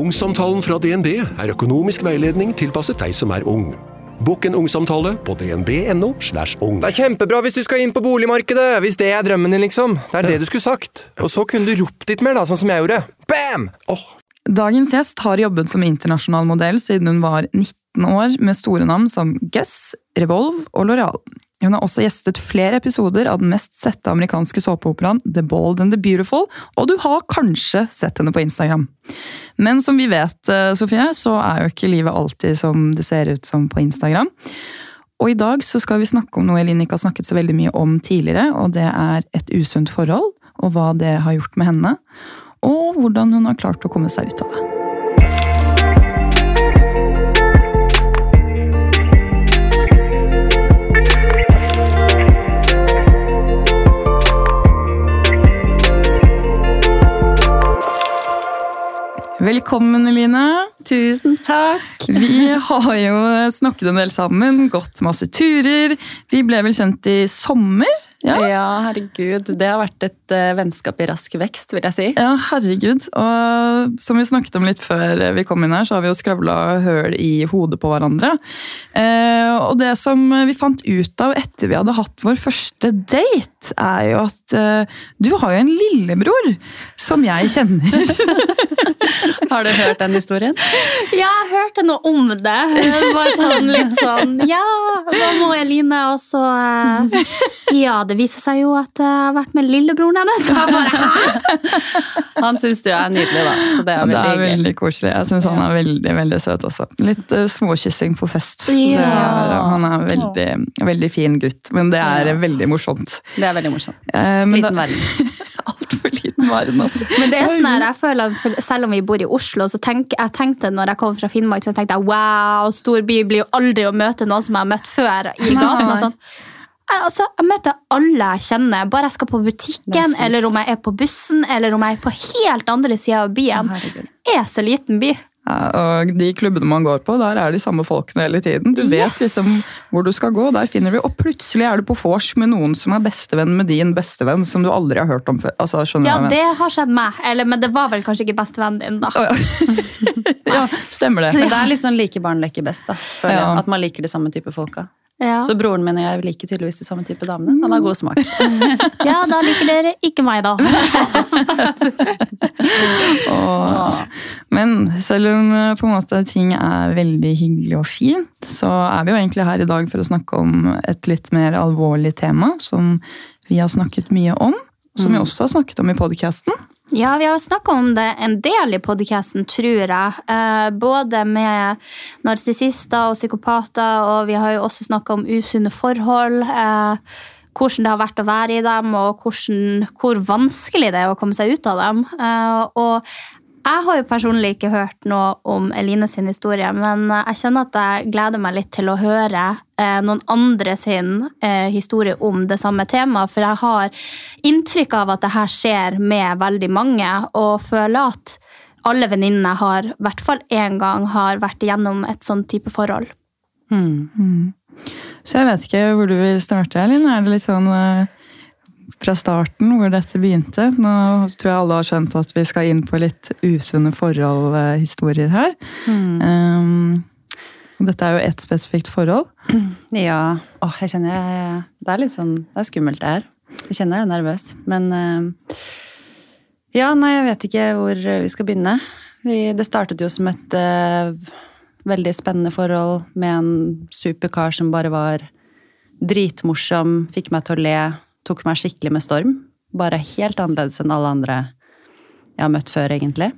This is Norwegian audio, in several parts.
Ungsamtalen fra DNB er økonomisk veiledning tilpasset deg som er ung. Bokk en ungsamtale på dnb.no. slash ung. Det er kjempebra hvis du skal inn på boligmarkedet, hvis det er drømmen din, liksom. Det er det du skulle sagt. Og så kunne du ropt litt mer, da, sånn som jeg gjorde. Bam! Dagens gjest har jobbet som internasjonal modell siden hun var 19 år, med store navn som Guess, Revolve og L'Oreal. Hun har også gjestet flere episoder av den mest sette amerikanske såpeoperaen The Bold and the Beautiful, og du har kanskje sett henne på Instagram. Men som vi vet, eh, Sofie, så er jo ikke livet alltid som det ser ut som på Instagram. Og i dag så skal vi snakke om noe Elin ikke har snakket så veldig mye om tidligere, og det er et usunt forhold, og hva det har gjort med henne, og hvordan hun har klart å komme seg ut av det. Velkommen, Eline. Tusen takk. Vi har jo snakket en del sammen, gått masse turer. Vi ble vel kjent i sommer? Ja, Ja, herregud. Det har vært et uh, vennskap i rask vekst, vil jeg si. ja herregud. Og som vi snakket om litt før vi kom inn her, så har vi jo skravla høl i hodet på hverandre. Eh, og det som vi fant ut av etter vi hadde hatt vår første date, er jo at eh, du har jo en lillebror som jeg kjenner. Har du hørt den historien? Ja, jeg hørte noe om det. Det var sånn litt sånn Ja, hva må Eline? Og så eh, Ja, det viser seg jo at jeg har vært med lillebroren hennes. Så jeg bare, Hæ? Han syns du er nydelig, da. Så det er veldig, det er veldig koselig. Jeg syns han er veldig veldig søt også. Litt uh, småkyssing på fest. Ja. Det er, han er veldig, veldig fin gutt, men det er Ja. veldig morsomt. Det er veldig morsomt. Eh, men Liten da- verden. Altfor liten verden, altså. Men det er sånn her, jeg føler at Selv om vi bor i Oslo, så tenk, jeg tenkte når jeg kom fra Finnmark, så tenkte jeg wow, stor by blir jo aldri å møte noen som jeg har møtt før i gaten. og sånn. Jeg, altså, jeg møter alle jeg kjenner, bare jeg skal på butikken, eller om jeg er på bussen, eller om jeg er på helt andre sida av byen. Herregud. Det er så liten by. Ja, og de klubbene man går på, der er de samme folkene hele tiden. Du vet Yes! liksom hvor du skal gå, der finner vi Og plutselig er du på vors med noen som er bestevenn med din bestevenn, som du aldri har hørt om før. Altså, Ja, det har skjedd meg. Eller, men det var vel kanskje ikke bestevennen din, da. Oh, Ja, stemmer det. Men det er litt sånn like barn leker best, da. Føler jeg. Ja. At man liker de samme type folka. Ja. Så broren min og jeg liker tydeligvis de samme type damene. Han har god smak. ja, da liker dere ikke meg, da. Og, men selv om eh, måte ting er veldig hyggelig og fint, så er vi jo egentlig her i dag for å snakke om et litt mer alvorlig tema som vi har snakket mye om. Som vi også har snakket om i podkasten. Ja, vi har snakka om det en del i podkasten, tror jeg. Eh, både med narsissister og psykopater, og vi har jo også snakka om usunne forhold. Eh, hvordan det har vært å være i dem, og hvordan, hvor vanskelig det er å komme seg ut av dem. Eh, og jeg har jo personlig ikke hørt noe om Eline sin historie, men jeg kjenner at jeg gleder meg litt til å høre eh, noen andre sin eh, historie om det samme temaet. For jeg har inntrykk av at det her skjer med veldig mange, og føler at alle venninnene har, i hvert fall én gang, har vært igjennom et sånn type forhold. Hmm. Så jeg vet ikke hvor du vil starte, Elin. Er det litt sånn eh, fra starten hvor dette begynte? Nå tror jeg alle har skjønt at vi skal inn på litt usunne forhold-historier her. Mm. Um, dette er jo ett spesifikt forhold. Ja. Åh, jeg kjenner jeg, Det er litt sånn Det er skummelt, det her. Jeg kjenner jeg er nervøs. Men uh, Ja, nei, jeg vet ikke hvor vi skal begynne. Vi, det startet jo som et uh, veldig spennende forhold med en superkar som bare var dritmorsom, fikk meg til å le, tok meg skikkelig med storm. Bare helt annerledes enn alle andre jeg har møtt før, egentlig.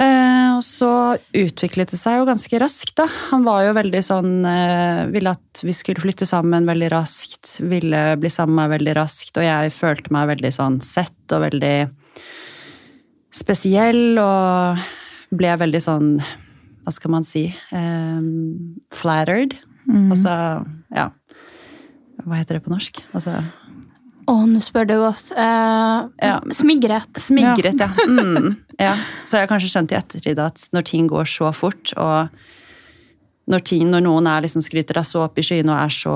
Eh, og så utviklet det seg jo ganske raskt, da. Han var jo veldig sånn eh, Ville at vi skulle flytte sammen veldig raskt. Ville bli sammen med meg veldig raskt. Og jeg følte meg veldig sånn sett og veldig spesiell og ble veldig sånn Hva skal man si? Um, flattered. Altså, ja. Hva heter det på norsk? Altså Å, nå spør du godt. Eh, Ja. Smigret. Smigret, ja. Mm, ja. Så jeg har kanskje skjønt i ettertid at når ting går så fort, og når, ting, når noen er liksom skryter deg så opp i skyene og er så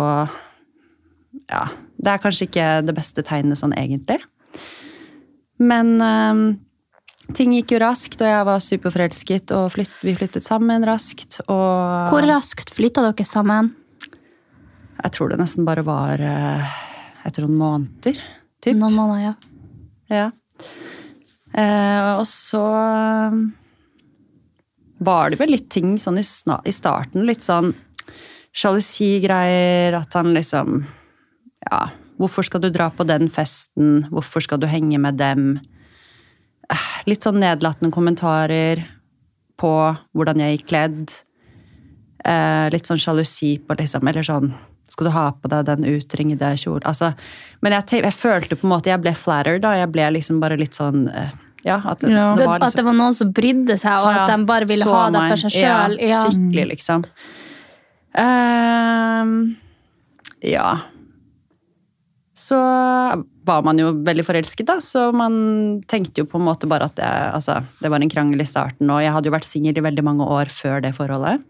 Ja. Det er kanskje ikke det beste tegnet sånn egentlig. Men øhm, ting gikk jo raskt, og jeg var superforelsket, og flytt, vi flyttet sammen raskt. Og Hvor raskt flytta dere sammen? Jeg tror det nesten bare var etter noen måneder. Typ. Noen måneder, ja. Ja. Eh, og så um, var det vel litt ting sånn i, i starten. Litt sånn sjalusigreier. At han liksom Ja, hvorfor skal du dra på den festen? Hvorfor skal du henge med dem? Eh, litt sånn nedlatende kommentarer på hvordan jeg gikk kledd. Eh, litt sånn sjalusi på liksom Eller sånn Skal du ha på deg den utringede kjolen? Altså, men jeg, jeg følte på en måte Jeg ble flattered, da. Jeg ble liksom bare litt sånn eh, Ja, at det, Ja. det var var At det var noen som brydde seg, og at de bare ville ha det for seg sjøl. Ja, Ja, skikkelig, liksom. Uh, ja. Så var man jo veldig forelsket, da, så man tenkte jo på en måte bare at det, altså, det var en krangel i starten, og jeg hadde jo vært singel i veldig mange år før det forholdet.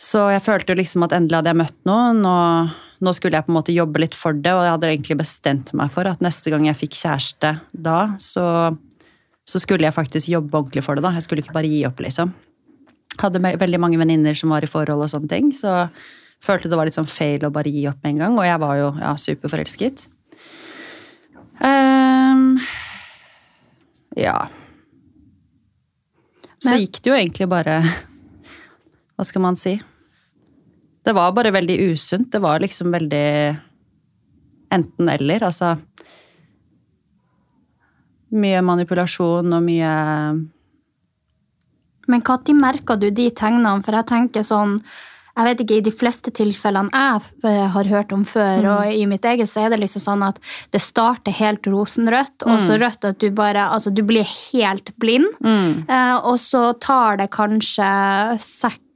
Så jeg følte jo liksom at endelig hadde jeg møtt noen, og nå skulle jeg på en måte jobbe litt for det, og jeg hadde egentlig bestemt meg for at neste gang jeg fikk kjæreste da, så, så skulle jeg faktisk jobbe ordentlig for det. da. Jeg skulle ikke bare gi opp, liksom. Hadde veldig mange venninner som var i forhold og sånne ting, så følte det var litt sånn feil å bare gi opp med en gang, og jeg var jo ja, superforelsket. Um, ja. Så gikk det jo egentlig bare Hva skal man si? Det var bare veldig usunt. Det var liksom veldig enten-eller. Altså Mye manipulasjon og mye Men når merka du de tegnene? For jeg tenker sånn jeg vet ikke, I de fleste tilfellene jeg eh, har hørt om før, og i mitt eget, så er det liksom sånn at det starter helt rosenrødt, og så rødt at du bare Altså, du blir helt blind. Eh, og så tar det kanskje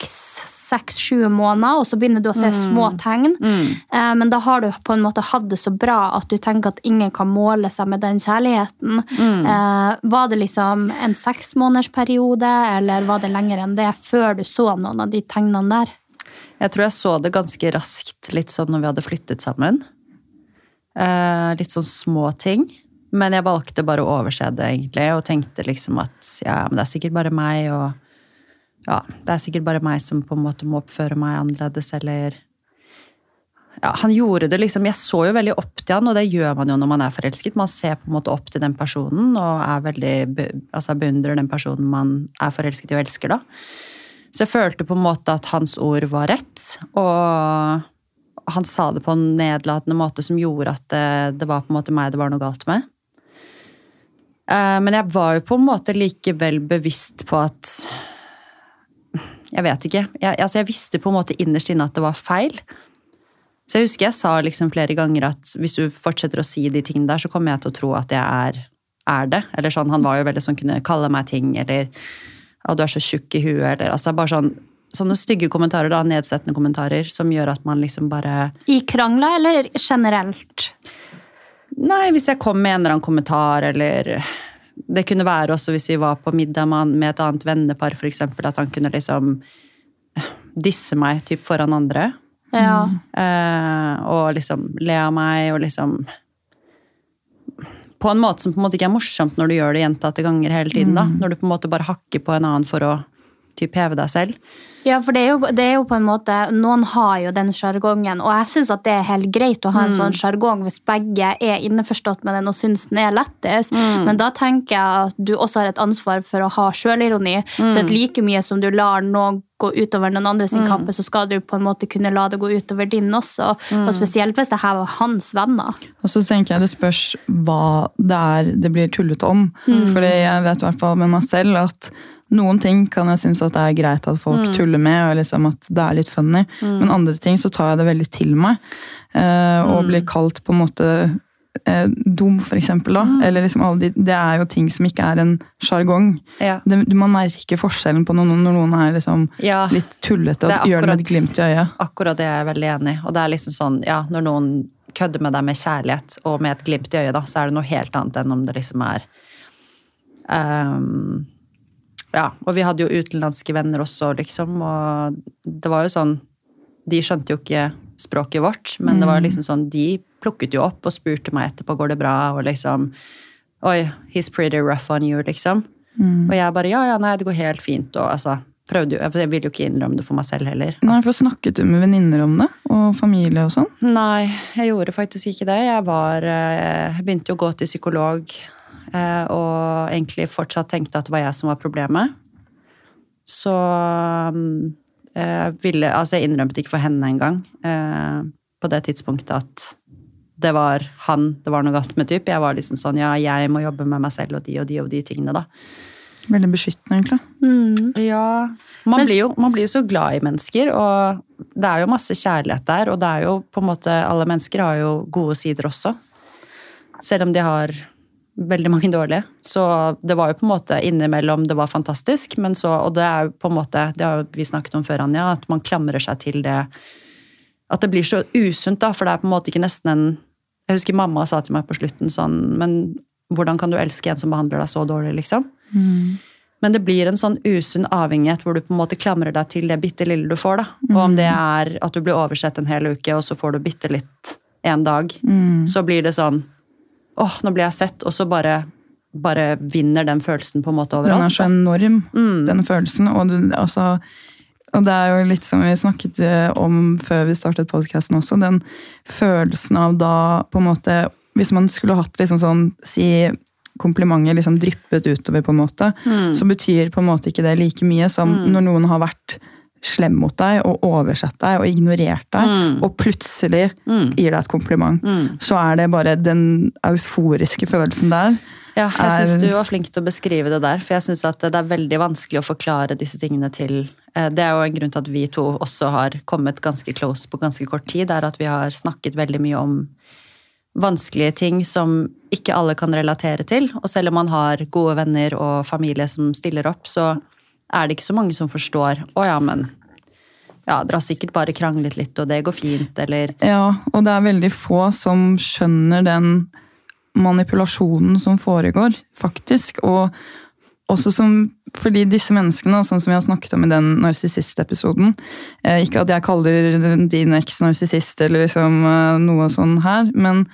seks-sju måneder, og så begynner du å se små tegn. Eh, men da har du på en måte hatt det så bra at du tenker at ingen kan måle seg med den kjærligheten. Eh, var det liksom en seksmånedersperiode, eller var det lenger enn det, før du så noen av de tegnene der? Jeg tror jeg så det ganske raskt, litt sånn når vi hadde flyttet sammen. Eh, litt sånn små ting. Men jeg valgte bare å overse det, egentlig, og tenkte liksom at ja, men det er sikkert bare meg, og ja, det er sikkert bare meg som på en måte må oppføre meg annerledes, eller ja, han gjorde det liksom Jeg så jo veldig opp til han, og det gjør man jo når man er forelsket. Man ser på en måte opp til den personen og er veldig, altså beundrer den personen man er forelsket i og elsker, da. Så jeg følte på en måte at hans ord var rett, og han sa det på en nedlatende måte som gjorde at det, det var på en måte meg det var noe galt med. Eh, Men jeg var jo på en måte likevel bevisst på at Jeg vet ikke. Jeg, altså jeg visste på en måte innerst inne at det var feil. Så jeg husker jeg sa liksom flere ganger at hvis du fortsetter å si de tingene der, så kommer jeg til å tro at jeg er, er det. Eller sånn, Han var jo veldig sånn, kunne kalle meg ting, eller at du er så tjukk i huet, eller altså bare sånn Sånne stygge kommentarer, da, nedsettende kommentarer, som gjør at man liksom bare I krangler, eller generelt? Nei, hvis jeg kom med en eller annen kommentar, eller Det kunne være også hvis vi var på middag med et annet vennepar, eksempel, at han kunne liksom disse meg typ foran andre. Ja. Eh, og liksom le av meg, og liksom På en måte som på en måte ikke er morsomt når du gjør det gjentatte ganger hele tiden. da, Når du på en måte bare hakker på en annen for å typ heve deg selv. Ja, for det er, jo, det er jo på en måte Noen har jo den sjargongen, og jeg syns det er helt greit å ha en sånn sjargong hvis begge er innforstått med den og syns den er lettest, men da tenker jeg at du også har et ansvar for å ha sjølironi. Så at like mye som du lar noe gå utover noen andre sin kappe, så skal du på en måte kunne la det gå utover din også. Og spesielt hvis det her var hans venner. Og så tenker jeg det spørs hva det er det blir tullet om. Fordi jeg vet i hvert fall med meg selv at noen ting kan jeg synes at det er greit at folk tuller med, og liksom at det er litt funny. Men andre ting så tar jeg det veldig til meg. eh, Og blir kalt på en måte eh, dum, for eksempel. Da. Eller liksom alle de, det er jo ting som ikke er en sjargong. Ja. Det- Man merker forskjellen på noen, når noen er liksom Ja. litt tullete Det og gjør det med et glimt i øyet. Akkurat det er jeg veldig enig i. Og det er liksom sånn, ja, når noen kødder med deg med kjærlighet og med et glimt i øyet, da, så er det noe helt annet enn om det liksom er ehm, Ja, og vi hadde jo utenlandske venner også, liksom, og det var jo sånn De skjønte jo ikke språket vårt, men det var liksom sånn De plukket jo opp og spurte meg etterpå går det bra, og liksom Oi, he's pretty rough on you, liksom. Og jeg bare ja, ja, nei, det går helt fint, og altså prøvde jo, Jeg ville jo ikke innrømme det for meg selv heller. Nei, for Snakket du med venninner om det? Og familie og sånn? Nei, jeg gjorde faktisk ikke det. Jeg var eh, Jeg begynte jo å gå til psykolog, og egentlig fortsatt tenkte at det var jeg som var problemet. Så mm, jeg ville Altså, jeg innrømte ikke for henne engang eh, på det tidspunktet at det var han det var noe galt med, typ. Jeg var liksom sånn ja, jeg må jobbe med meg selv og de og de og de tingene, da. Veldig beskyttende, egentlig. Ja, man, Men- blir jo, man blir jo så glad i mennesker, og det er jo masse kjærlighet der. Og det er jo på en måte Alle mennesker har jo gode sider også. Selv om de har veldig mange dårlige. Så det var jo på en måte innimellom det var fantastisk, men så Og det er jo på en måte Det har vi snakket om før, Anja, at man klamrer seg til det At det blir så usunt, da, for det er på en måte ikke nesten en Jeg husker mamma sa til meg på slutten sånn Men hvordan kan du elske en som behandler deg så dårlig, liksom? Men det blir en sånn usunn avhengighet hvor du på en måte klamrer deg til det bitte lille du får. da. Og om det er at du blir oversett en hel uke, og så får du bitte litt en dag, så blir det sånn åh, nå blir jeg sett, og så bare, bare vinner den følelsen på en måte overalt. Den er så enorm, enorm, den følelsen. Og, du, altså, og det er jo litt som vi snakket eh, om før vi startet podkasten også, den følelsen av da på en måte Hvis man skulle hatt liksom sånn si komplimenter liksom dryppet utover, på en måte, så betyr på en måte ikke det like mye som når noen har vært slem mot deg og oversett deg og ignorert deg, og plutselig gir deg et kompliment. Så er det bare den euforiske følelsen der. Ja, jeg er- syns du var flink til å beskrive det der, for jeg syns at det er veldig vanskelig å forklare disse tingene til eh, Det er jo en grunn til at vi to også har kommet ganske close på ganske kort tid, er at vi har snakket veldig mye om vanskelige ting som ikke alle kan relatere til. Og selv om man har gode venner og familie som stiller opp, så er det ikke så mange som forstår Å ja, men ja, dere har sikkert bare kranglet litt, og det går fint, eller Ja, og det er veldig få som skjønner den manipulasjonen som foregår, faktisk. Og også som Fordi disse menneskene, sånn som vi har snakket om i den narsissist-episoden eh, Ikke at jeg kaller din eks narsissist eller liksom eh, noe sånn her, men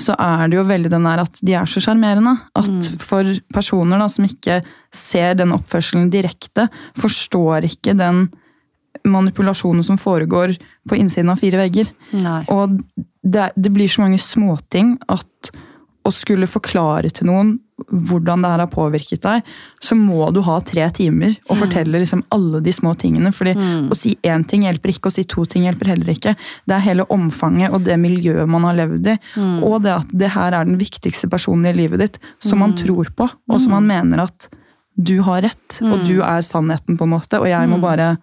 så er det jo veldig den der at de er så sjarmerende. At for personer da, som ikke ser den oppførselen direkte, forstår ikke den manipulasjonen som foregår på innsiden av fire vegger. Nei. Og det, det blir så mange småting at å skulle forklare til noen hvordan det her har påvirket deg, så må du ha tre timer og fortelle liksom alle de små tingene. fordi å si én ting hjelper ikke, å si to ting hjelper heller ikke. Det er hele omfanget og det miljøet man har levd i. Og det at det her er den viktigste personen i livet ditt, som man tror på, og som man mener at du har rett, og du er sannheten, på en måte, og jeg må bare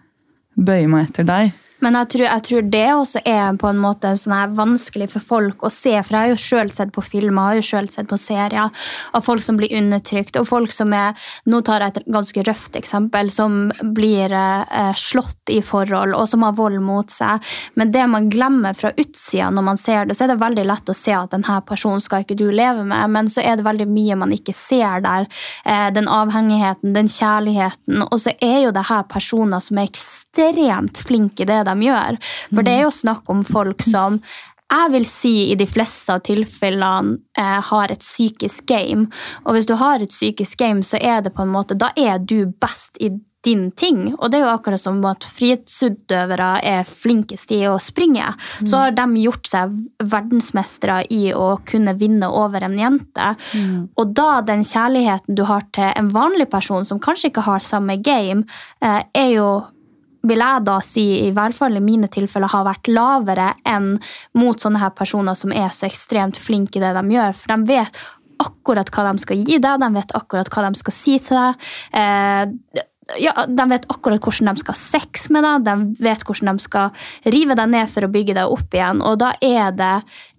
bøye meg etter deg. Men jeg tror, jeg tror det også er på en måte sånn vanskelig for folk å se. For jeg har jo sjøl sett på filmer jeg har jo selv sett på serier av folk som blir undertrykt. Og folk som er Nå tar jeg et ganske røft eksempel. Som blir eh, slått i forhold, og som har vold mot seg. Men det man glemmer fra utsida når man ser det, så er det veldig lett å se at denne personen skal ikke du leve med. Men så er det veldig mye man ikke ser der. Eh, den avhengigheten, den kjærligheten. Og så er jo det her personer som er ekstremt flinke i det de gjør. For det er jo snakk om folk som jeg vil si i de fleste av tilfellene eh, har et psykisk game. Og hvis du har et psykisk game, så er det på en måte, da er du best i din ting. Og det er jo akkurat som at frihetsutøvere er flinkest i å springe. Så har de gjort seg verdensmestere i å kunne vinne over en jente. Og da den kjærligheten du har til en vanlig person som kanskje ikke har samme game, eh, er jo vil jeg da si, i hvert fall i mine tilfeller, har vært lavere enn mot sånne her personer som er så ekstremt flinke i det de gjør. For de vet akkurat hva de skal gi deg, de vet akkurat hva de skal si til deg. Eh, ja, de vet akkurat hvordan de skal ha sex med deg, de vet hvordan de skal rive deg ned for å bygge deg opp igjen. Og da er det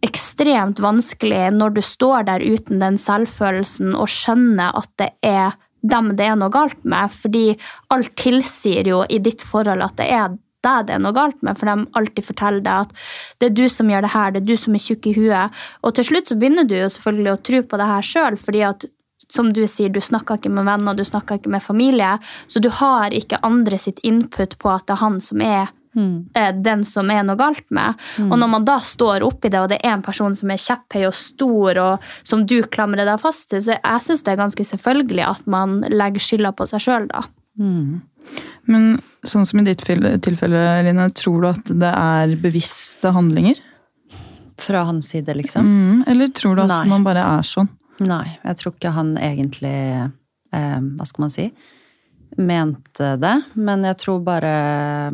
ekstremt vanskelig når du står der uten den selvfølelsen og skjønner at det er dem det er noe galt med, fordi alt tilsier jo i ditt forhold at det er deg det er noe galt med, for de alltid forteller deg at det er du som gjør det her, det er du som er tjukk i huet. Og til slutt så begynner du jo selvfølgelig å tro på det her sjøl, fordi at som du sier, du snakker ikke med venner, du snakker ikke med familie, så du har ikke andre sitt input på at det er han som er eh, den som er noe galt med. Og når man da står oppi det, og det er en person som er kjepphøy og stor, og som du klamrer deg fast til, så jeg syns det er ganske selvfølgelig at man legger skylda på seg sjøl, da. Men sånn som i ditt tilfelle, Line, tror du at det er bevisste handlinger? Fra hans side, liksom. Mm, eller tror du at Nei. man bare er sånn? Nei, jeg tror ikke han egentlig eh, Hva skal man si? Mente det. Men jeg tror bare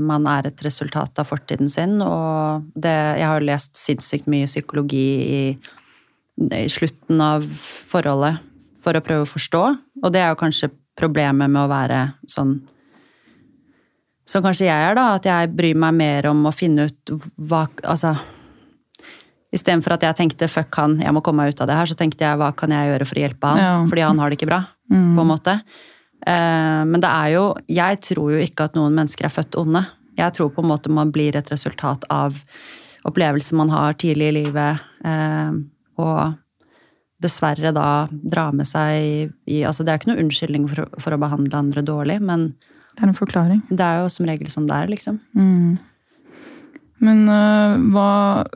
man er et resultat av fortiden sin. Og det, jeg har lest sinnssykt mye psykologi i, i slutten av forholdet for å prøve å forstå. Og det er jo kanskje problemet med å være sånn som kanskje jeg er, da. At jeg bryr meg mer om å finne ut hva Altså Istedenfor at jeg tenkte 'fuck han, jeg må komme meg ut av det her', så tenkte jeg 'hva kan jeg gjøre for å hjelpe han'? Ja. Fordi han har det ikke bra, på en måte. Eh, men det er jo Jeg tror jo ikke at noen mennesker er født onde. Jeg tror på en måte man blir et resultat av opplevelser man har tidlig i livet, eh, og dessverre da dra med seg i altså Det er ikke noe unnskyldning for, for å behandle andre dårlig, men Det er en forklaring. det er jo som regel sånn det er, liksom. Men uh, hva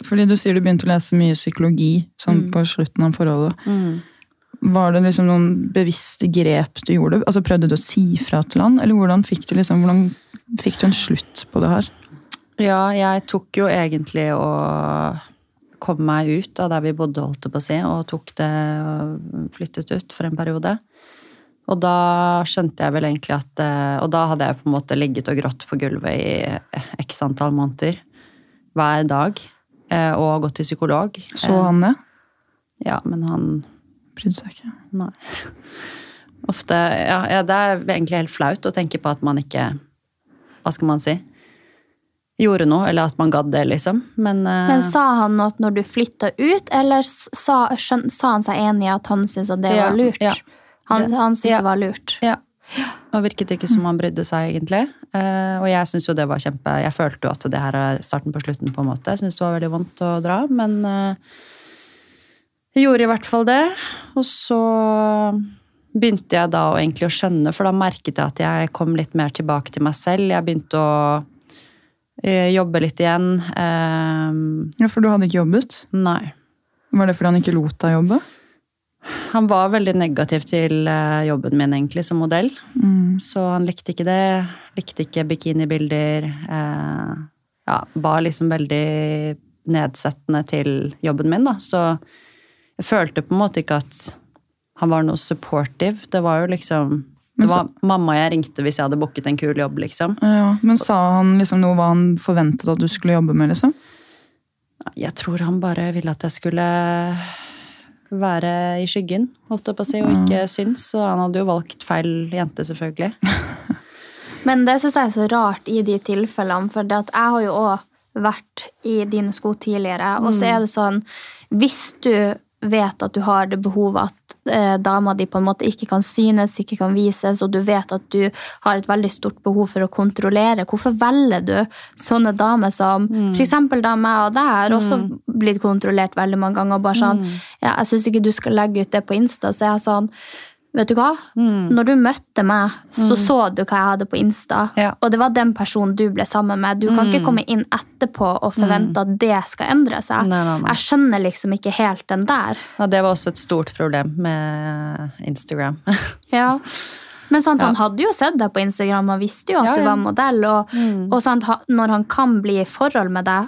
Fordi du sier du begynte å lese mye psykologi sånn på slutten av forholdet. Var det liksom noen bevisste grep du gjorde? Altså Prøvde du å si fra til han, eller hvordan fikk du liksom, hvordan fikk du en slutt på det her? Ja, jeg tok jo egentlig å kom meg ut av der vi bodde, holdt jeg på å si, og tok det og flyttet ut for en periode. Og da skjønte jeg vel egentlig at eh, Og da hadde jeg på en måte ligget og grått på gulvet i x antall måneder. Hver dag. eh, Og gått til psykolog. Så Eh, han det? Ja, men han Brydde seg ikke. Nei. Ofte ja, ja, det er egentlig helt flaut å tenke på at man ikke Hva skal man si? Gjorde noe, eller at man gadd det, liksom. Men, uh, Men sa han noe når du flytta ut, eller sa, skjøn, sa han seg enig i at han syntes at det Ja, var lurt? ja. Han, han syntes Ja. det var lurt. Ja. Og virket ikke som han brydde seg, egentlig. Uh, og jeg syns jo det var kjempe Jeg følte jo at det her er starten på slutten, på en måte. Jeg syns det var veldig vondt å dra, men eh, jeg gjorde i hvert fall det. Og så begynte jeg da egentlig å skjønne, for da merket jeg at jeg kom litt mer tilbake til meg selv. Jeg begynte å eh, jobbe litt igjen. Eh, Ja, For du hadde ikke jobbet? nei. Var det fordi han ikke lot deg jobbe? Han var veldig negativ til eh, jobben min egentlig som modell. Så han likte ikke det. Likte ikke bikinibilder. Eh, ja, var liksom veldig nedsettende til jobben min, da. Så jeg følte på en måte ikke at han var noe supportive. Det var jo liksom Det var mamma jeg ringte hvis jeg hadde booket en kul jobb, liksom. Ja, Men sa han liksom noe hva han forventet at du skulle jobbe med? liksom? Jeg tror han bare ville at jeg skulle være i skyggen, holdt jeg på å si, og ikke syns. Så han hadde jo valgt feil jente, selvfølgelig. Men det syns jeg er så rart i de tilfellene, for det at jeg har jo òg vært i dine sko tidligere, og så er det sånn Hvis du vet at du har det behovet at eh, dama di på en måte ikke kan synes, ikke kan vises, og du vet at du har et veldig stort behov for å kontrollere, hvorfor velger du sånne damer som for eksempel da meg og deg har også blitt kontrollert veldig mange ganger, og bare sånn ja, 'Jeg syns ikke du skal legge ut det på Insta', så jeg er sånn Vet du hva? Når du møtte meg, så så du hva jeg hadde på Insta. Ja. Og det var den personen du ble sammen med. Du kan ikke komme inn etterpå og forvente at det skal endre seg. Nei, nei, nei. Jeg skjønner liksom ikke helt den der. Ja, det var også et stort problem med Instagram. Ja. Men sant, han hadde jo sett deg på Instagram og visste jo at Ja, du var modell. Og, og sant, når han kan bli i forhold med deg,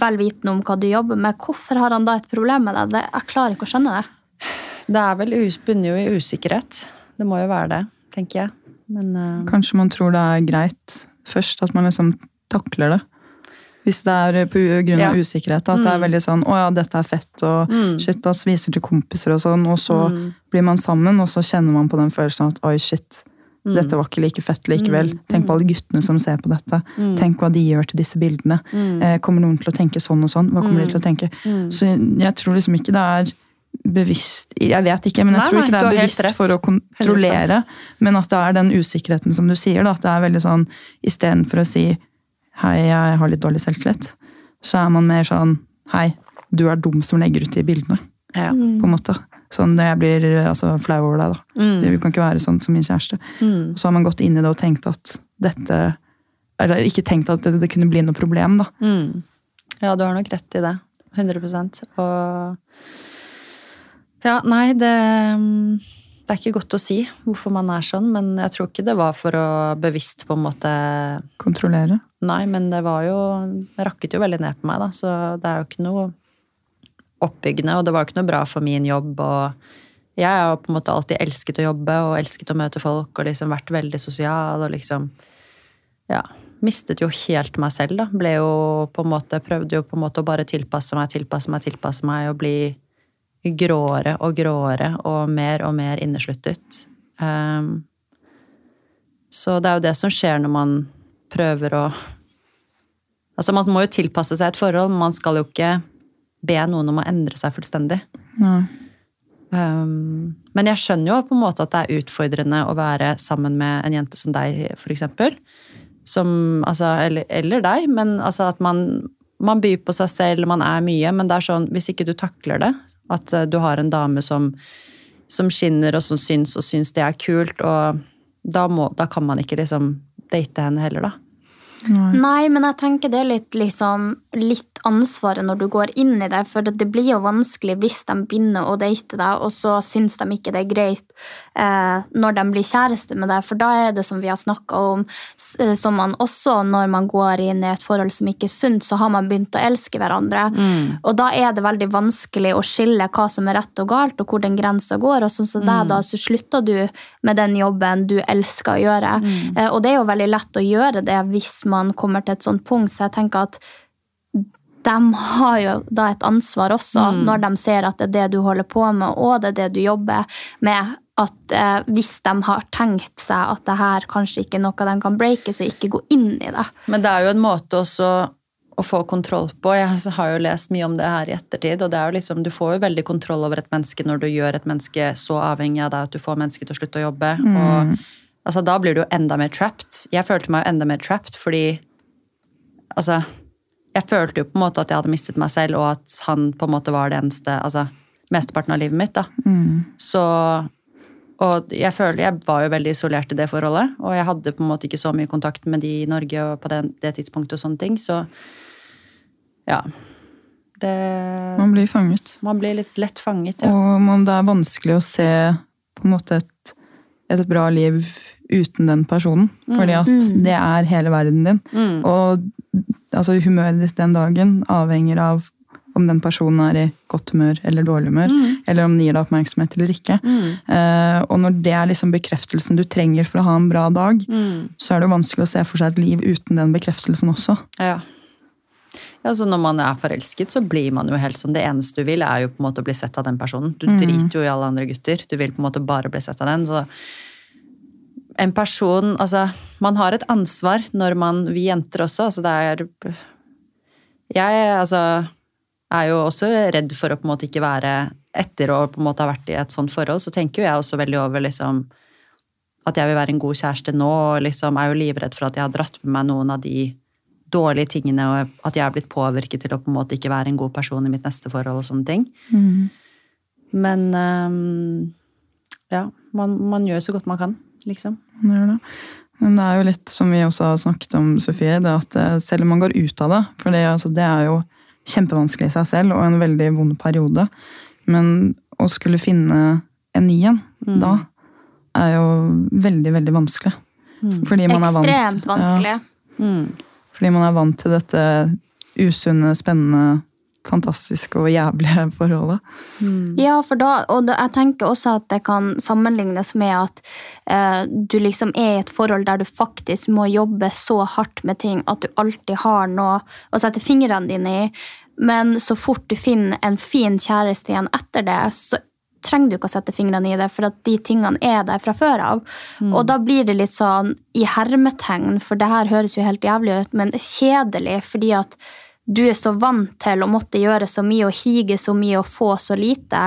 vel vitende om hva du jobber med, hvorfor har han da et problem med deg? Det, jeg klarer ikke å skjønne det. Det er vel bunner jo i usikkerhet. Det må jo være det, tenker jeg. Men uh... Kanskje man tror det er greit først, at man liksom takler det. Hvis det er på grunn av Ja. usikkerhet. At det er veldig sånn 'Å ja, dette er fett', og shit, da viser til kompiser og sånn, og så blir man sammen, og så kjenner man på den følelsen at 'oi, shit', Dette var ikke like fett likevel. Tenk på alle guttene som ser på dette. Tenk hva de gjør til disse bildene. Eh, kommer noen til å tenke sånn og sånn? Hva kommer de til å tenke? Så jeg tror liksom ikke det er bevisst Jeg vet ikke, men jeg Nei, tror nei, ikke det er bevisst for å kontrollere. Men at det er den usikkerheten som du sier. Da, at det er veldig sånn istedenfor å si hei, jeg har litt dårlig selvtillit, så er man mer sånn hei, du er dum som legger ut de bildene. Ja. på en måte. Sånn jeg blir altså, flau over deg, da. Du kan ikke være sånn som min kjæreste. Mm. så har man gått inn i det og tenkt at dette Eller ikke tenkt at det, det kunne bli noe problem, da. Ja, du har nok rett i det. 100% Og Ja, nei, det Det er ikke godt å si hvorfor man er sånn, men jeg tror ikke det var for å bevisst på en måte Kontrollere. Nei, men det var jo Det rakket jo veldig ned på meg, da, så det er jo ikke noe oppbyggende, og det var jo ikke noe bra for min jobb, og jeg har på en måte alltid elsket å jobbe og elsket å møte folk og liksom vært veldig sosial og liksom Ja. Mistet jo helt meg selv, da. Ble jo på en måte Prøvde jo på en måte å bare tilpasse meg, tilpasse meg, tilpasse meg og bli gråere og gråere og mer og mer innesluttet. Um, så det er jo det som skjer når man prøver å Altså, man må jo tilpasse seg et forhold, men man skal jo ikke be noen om å endre seg fullstendig. Um, men jeg skjønner jo på en måte at det er utfordrende å være sammen med en jente som deg, for eksempel. Som, altså, eller, eller deg, men altså at man, man byr på seg selv, man er mye, men det er sånn, hvis ikke du takler det, at eh, du har en dame som, som skinner og som syns og syns det er kult, og da, må, da kan man ikke liksom date henne heller, da. Nei, men jeg tenker det er litt, liksom, litt ansvaret når du går inn i det. For det blir jo vanskelig hvis de begynner å date deg, og så syns de ikke det er greit eh, når de blir kjæreste med deg. For da er det som vi har snakka om, eh, som man også når man går inn i et forhold som ikke er sunt, så har man begynt å elske hverandre. Og da er det veldig vanskelig å skille hva som er rett og galt, og hvor den grensa går. Og sånn som deg, da, så slutter du med den jobben du elsker å gjøre. Eh, og det er jo veldig lett å gjøre det hvis man kommer til et sånt punkt, så jeg tenker at de har jo da et ansvar også, når de ser at det er det du holder på med, og det er det du jobber med. At eh, hvis de har tenkt seg at det her kanskje ikke er noe de kan breake, så ikke gå inn i det. Men det er jo en måte også å få kontroll på. Jeg har jo lest mye om det her i ettertid, og det er jo liksom, du får jo veldig kontroll over et menneske når du gjør et menneske så avhengig av deg at du får mennesket til å slutte å jobbe. Og altså, da blir du jo enda mer trapped. Jeg følte meg jo enda mer trapped fordi Altså, jeg følte jo på en måte at jeg hadde mistet meg selv, og at han på en måte var det eneste Altså mesteparten av livet mitt, da. Så og jeg føler, jeg var jo veldig isolert i det forholdet, og jeg hadde på en måte ikke så mye kontakt med de i Norge og på det, det tidspunktet og sånne ting, så ja. Det, Man blir fanget. man blir litt lett fanget, ja. Og man, det er vanskelig å se på en måte et, et bra liv uten den personen. Fordi at det er hele verden din. Og altså, humøret ditt den dagen avhenger av om den personen er i godt humør eller dårlig humør. Eller om den gir deg oppmerksomhet eller ikke. Eh, og når det er liksom bekreftelsen du trenger for å ha en bra dag, så er det jo vanskelig å se for seg et liv uten den bekreftelsen også. Ja. Ja, så Når man er forelsket, så blir man jo helt sånn Det eneste du vil, er jo på en måte å bli sett av den personen. Du driter jo i alle andre gutter. Du vil på en måte bare bli sett av den. Så en person Altså, man har et ansvar når man Vi jenter også, altså det er Jeg altså, er jo også redd for å på en måte ikke være Etter å på en måte ha vært i et sånt forhold, så tenker jo jeg også veldig over liksom at jeg vil være en god kjæreste nå, og liksom er jo livredd for at jeg har dratt med meg noen av de dårlige tingene, og at jeg er blitt påvirket til å på en måte ikke være en god person i mitt neste forhold og sånne ting. Men um, ja, man, man gjør så godt man kan, liksom. Man gjør det. Men det er jo litt som vi også har snakket om, Sofie, det at eh, selv om man går ut av det For det, altså, det er jo kjempevanskelig i seg selv, og en veldig vond periode. Men å skulle finne en ny en da, er jo veldig, veldig vanskelig. Fordi man er vant- Ekstremt vanskelig. Ja, fordi man er vant til dette usunne, spennende, fantastiske og jævlige forholdet. Ja, for da, og da, jeg tenker også at det kan sammenlignes med at eh, du liksom er i et forhold der du faktisk må jobbe så hardt med ting at du alltid har noe å sette fingrene dine i. Men så fort du finner en fin kjæreste igjen etter det, så trenger du ikke å sette fingrene i det, for at de tingene er der fra før av. Og da blir det litt sånn i hermetegn, for det her høres jo helt jævlig ut, men kjedelig fordi at du er så vant til å måtte gjøre så mye og hige så mye og få så lite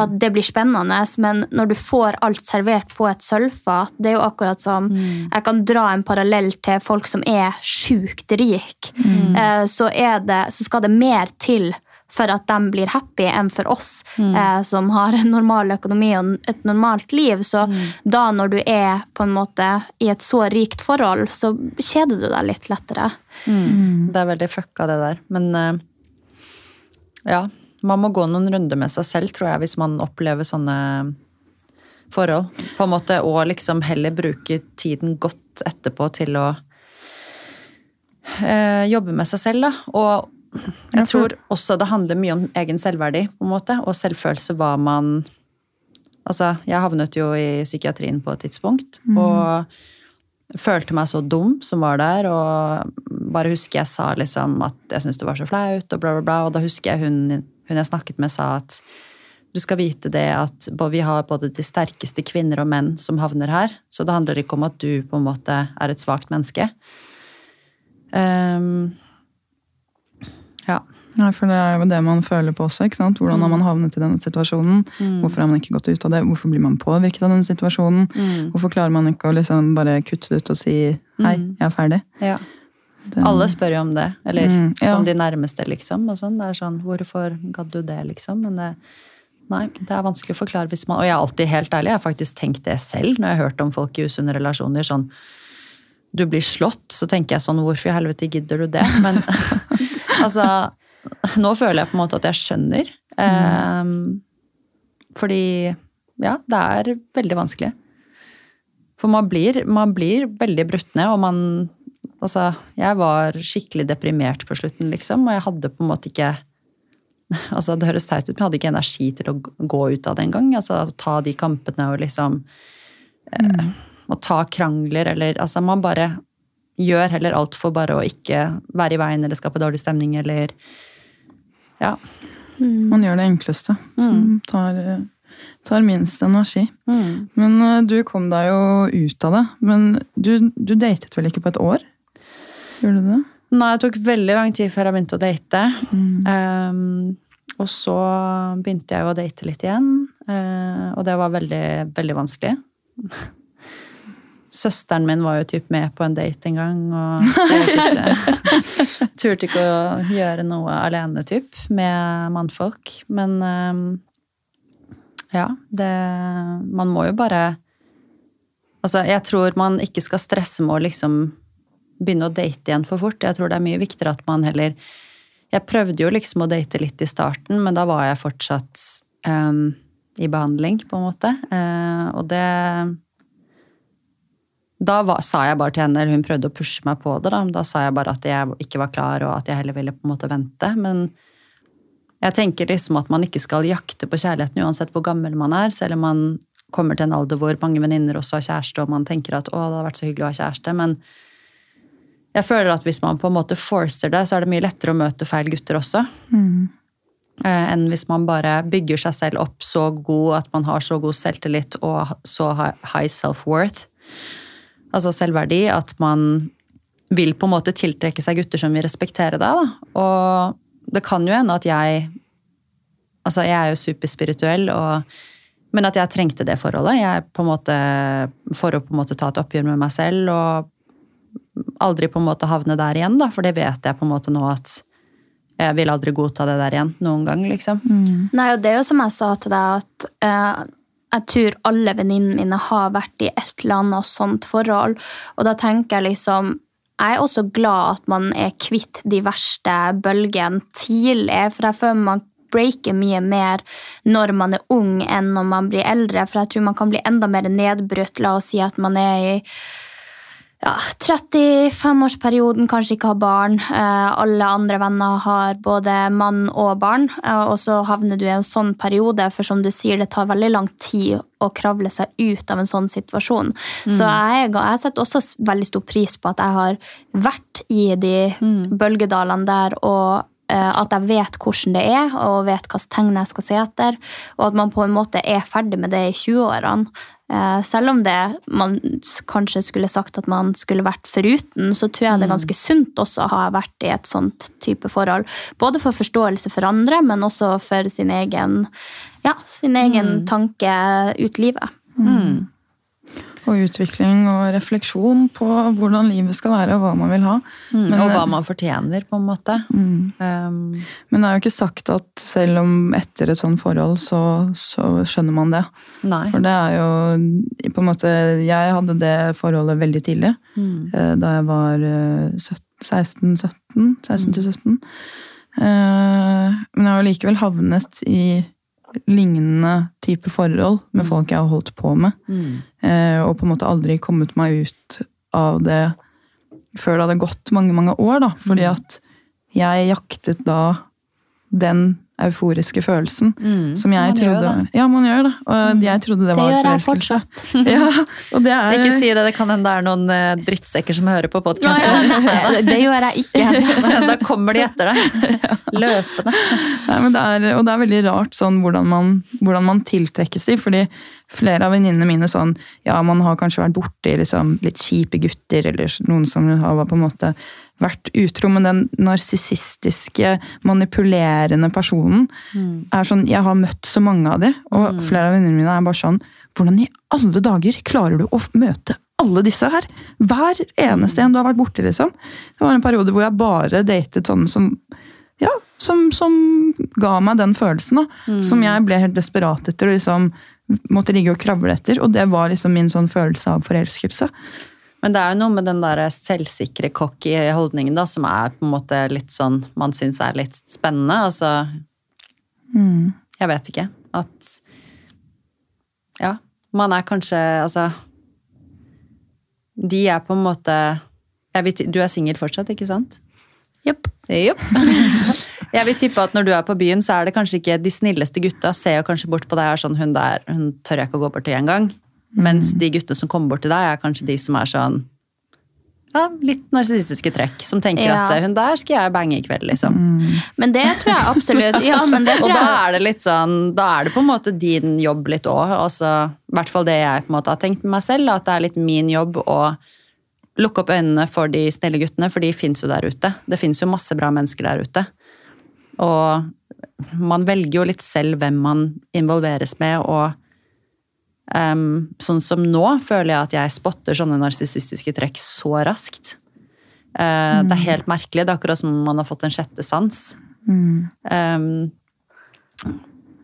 at det blir spennende. Men når du får alt servert på et sølvfat, det er jo akkurat som Jeg kan dra en parallell til folk som er sjukt rike. Mm. så, er så skal det mer til for at de blir happy enn for oss eh, som har en normal økonomi og et normalt liv. Så da når du er på en måte i et så rikt forhold, så kjeder du deg litt lettere. Det er veldig fucka, det der. Men eh, ja, man må gå noen runder med seg selv, tror jeg, hvis man opplever sånne forhold. På en måte, Og liksom heller bruke tiden godt etterpå til å eh, jobbe med seg selv, da. Og jeg tror også det handler mye om egen selvverdi, på en måte, og selvfølelse, hva man Altså, jeg havnet jo i psykiatrien på et tidspunkt, og følte meg så dum som var der, og bare husker jeg sa liksom at jeg syntes det var så flaut, og bla, bla, bla. Og da husker jeg hun, hun jeg snakket med, sa at du skal vite det at vi har både de sterkeste kvinner og menn som havner her, så det handler ikke om at du på en måte er et svakt menneske. Ehm, ja. ja. for det er jo det man føler på også. ikke sant? Hvordan har man havnet i denne situasjonen? Hvorfor har man ikke gått ut av det? Hvorfor blir man påvirket av denne situasjonen? Hvorfor klarer man ikke å liksom bare kutte det ut og si hei, jeg er ferdig? ja. Det- Alle spør jo om det, eller Mm, ja. sånn de nærmeste, liksom. og sånn. Det er sånn, Hvorfor gadd du det, liksom? Men det, nei, det er vanskelig å forklare hvis man Og jeg er alltid helt ærlig, jeg har faktisk tenkt det selv når jeg har hørt om folk i usunne relasjoner. sånn, Du blir slått, så tenker jeg sånn Hvorfor i helvete gidder du det? Men altså Nå føler jeg på en måte at jeg skjønner. Ehm, fordi ja, det er veldig vanskelig. For man blir, man blir veldig brutt ned, og man Altså, jeg var skikkelig deprimert på slutten, liksom, og jeg hadde på en måte ikke Altså, det høres teit ut, men jeg hadde ikke energi til å gå ut av det engang. Altså, å ta de kampene og liksom eh, Å ta krangler eller Altså, man bare gjør heller alt for bare å ikke være i veien eller skape dårlig stemning eller Ja. Man gjør det enkleste, som tar, eh, tar minst energi. Men eh, du kom deg jo ut av det. Men du, du datet vel ikke på et år? Gjorde du det? Nei, det tok veldig lang tid før jeg begynte å date. Um, og så begynte jeg jo å date litt igjen, eh, og det var veldig, veldig vanskelig. Søsteren min var jo typ med på en date en gang, og ikke, turte ikke å gjøre noe alene, typ, med mannfolk. Men um, ja, det Man må jo bare Altså, jeg tror man ikke skal stresse med å liksom begynne å date igjen for fort. Jeg tror det er mye viktigere at man heller Jeg prøvde jo liksom å date litt i starten, men da var jeg fortsatt um, i behandling, på en måte. Uh, og det Da var, sa jeg bare til henne, eller hun prøvde å pushe meg på det, da, da sa jeg bare at jeg ikke var klar, og at jeg heller ville på en måte vente. Men jeg tenker liksom at man ikke skal jakte på kjærligheten uansett hvor gammel man er, selv om man kommer til en alder hvor mange venninner også har kjæreste, og man tenker at å, det hadde vært så hyggelig å ha kjæreste, men jeg føler at hvis man på en måte forcer det, så er det mye lettere å møte feil gutter også. Mm. enn hvis man bare bygger seg selv opp så god at man har så god selvtillit og så high self-worth, altså selvverdi, at man vil på en måte tiltrekke seg gutter som vil respektere deg. Da. Og det kan jo hende at jeg Altså, jeg er jo superspirituell, og, men at jeg trengte det forholdet. Jeg på en måte, for å på en måte ta et oppgjør med meg selv og aldri på en måte havne der igjen, da, for det vet jeg på en måte nå at jeg vil aldri godta det der igjen noen gang, liksom. Nei, og det er jo som jeg sa til deg, at eh, jeg tror alle venninnene mine har vært i et eller annet sånt forhold. Og da tenker jeg liksom Jeg er også glad at man er kvitt de verste bølgene tidlig, for jeg føler man breaker mye mer når man er ung enn når man blir eldre. For jeg tror man kan bli enda mer nedbrutt. La oss si at man er i ja, 35-årsperioden, kanskje ikke har barn. Eh, alle andre venner har både mann og barn. Eh, og så havner du i en sånn periode, for som du sier, det tar veldig lang tid å kravle seg ut av en sånn situasjon. Så jeg, jeg setter også veldig stor pris på at jeg har vært i de bølgedalene der og at jeg vet hvordan det er, og vet hvilke tegn jeg skal se etter. Og at man på en måte er ferdig med det i 20-årene. Eh, selv om det man kanskje skulle sagt at man skulle vært foruten, så tror jeg det er ganske sunt også å ha vært i et sånt type forhold. Både for forståelse for andre, men også for sin egen, ja, sin egen tanke ut livet. Og utvikling og refleksjon på hvordan livet skal være og hva man vil ha. Men, og hva eh, man fortjener, på en måte. mm. Um, Men det er jo ikke sagt at selv om etter et sånt forhold, så, så skjønner man det. nei. For det er jo på en måte Jeg hadde det forholdet veldig tidlig. Mm. eh, Da jeg var eh, 16-17. 16-17. Eh, Men jeg har jo likevel havnet i lignende type forhold med folk jeg har holdt på med. Mm. eh, Og på en måte aldri kommet meg ut av det før det hadde gått mange, mange år. da, Fordi Mm. at jeg jaktet da den euforiske følelsen som jeg Mm. Man trodde det. Mm. Ja, man gjør det. Og jeg trodde det, Det var gjør jeg forelskelse. fortsatt. Ja, det er Ikke si det, det kan hende det er noen eh, drittsekker som hører på podkasten. ja, det, det gjør jeg ikke. da kommer de etter deg. Løpende. Nei, men det er, og det er veldig rart sånn hvordan man, hvordan man tiltrekkes de, fordi flere av venninnene mine sånn, ja, man har kanskje vært borti liksom, litt kjipe gutter, eller noen som har på en måte vært utro, men den narsissistiske, manipulerende personen er sånn, jeg har møtt så mange av de, og flere av venninnene mine er bare sånn, hvordan i alle dager klarer du å møte alle disse her? Hver eneste en du har vært borti, liksom. Det var en periode hvor jeg bare datet sånne som ja, som, som ga meg den følelsen. da, Som jeg ble helt desperat etter og liksom måtte ligge og kravle etter. Og det var liksom min sånn følelse av forelskelse. Men det er jo noe med den der selvsikre cocky holdningen da, som er på en måte litt sånn man syns er litt spennende. Altså Jeg vet ikke. At Ja, man er kanskje Altså De er på en måte vet, Du er singel fortsatt, ikke sant? Jopp. Jopp. Jeg vil tippe at når du er på byen, så er det kanskje ikke de snilleste gutta ser jo kanskje bort på deg og er sånn hun der, hun tør jeg ikke å gå bort til engang. Mens de guttene som kommer bort til deg, er kanskje de som er sånn ja, litt narsissistiske trekk. Som tenker Ja. at hun der skal jeg bange i kveld, liksom. Men det tror jeg absolutt. Ja, men det Og da er det litt sånn, da er det på en måte din jobb litt òg. I hvert fall det jeg på en måte har tenkt med meg selv, at det er litt min jobb å lukke opp øynene for de snille guttene, for de fins jo der ute. Det fins jo masse bra mennesker der ute. Og man velger jo litt selv hvem man involveres med, og em, sånn som nå føler jeg at jeg spotter sånne narsissistiske trekk så raskt. Eh, Det er helt merkelig. Det er akkurat som om man har fått en sjette sans. Em,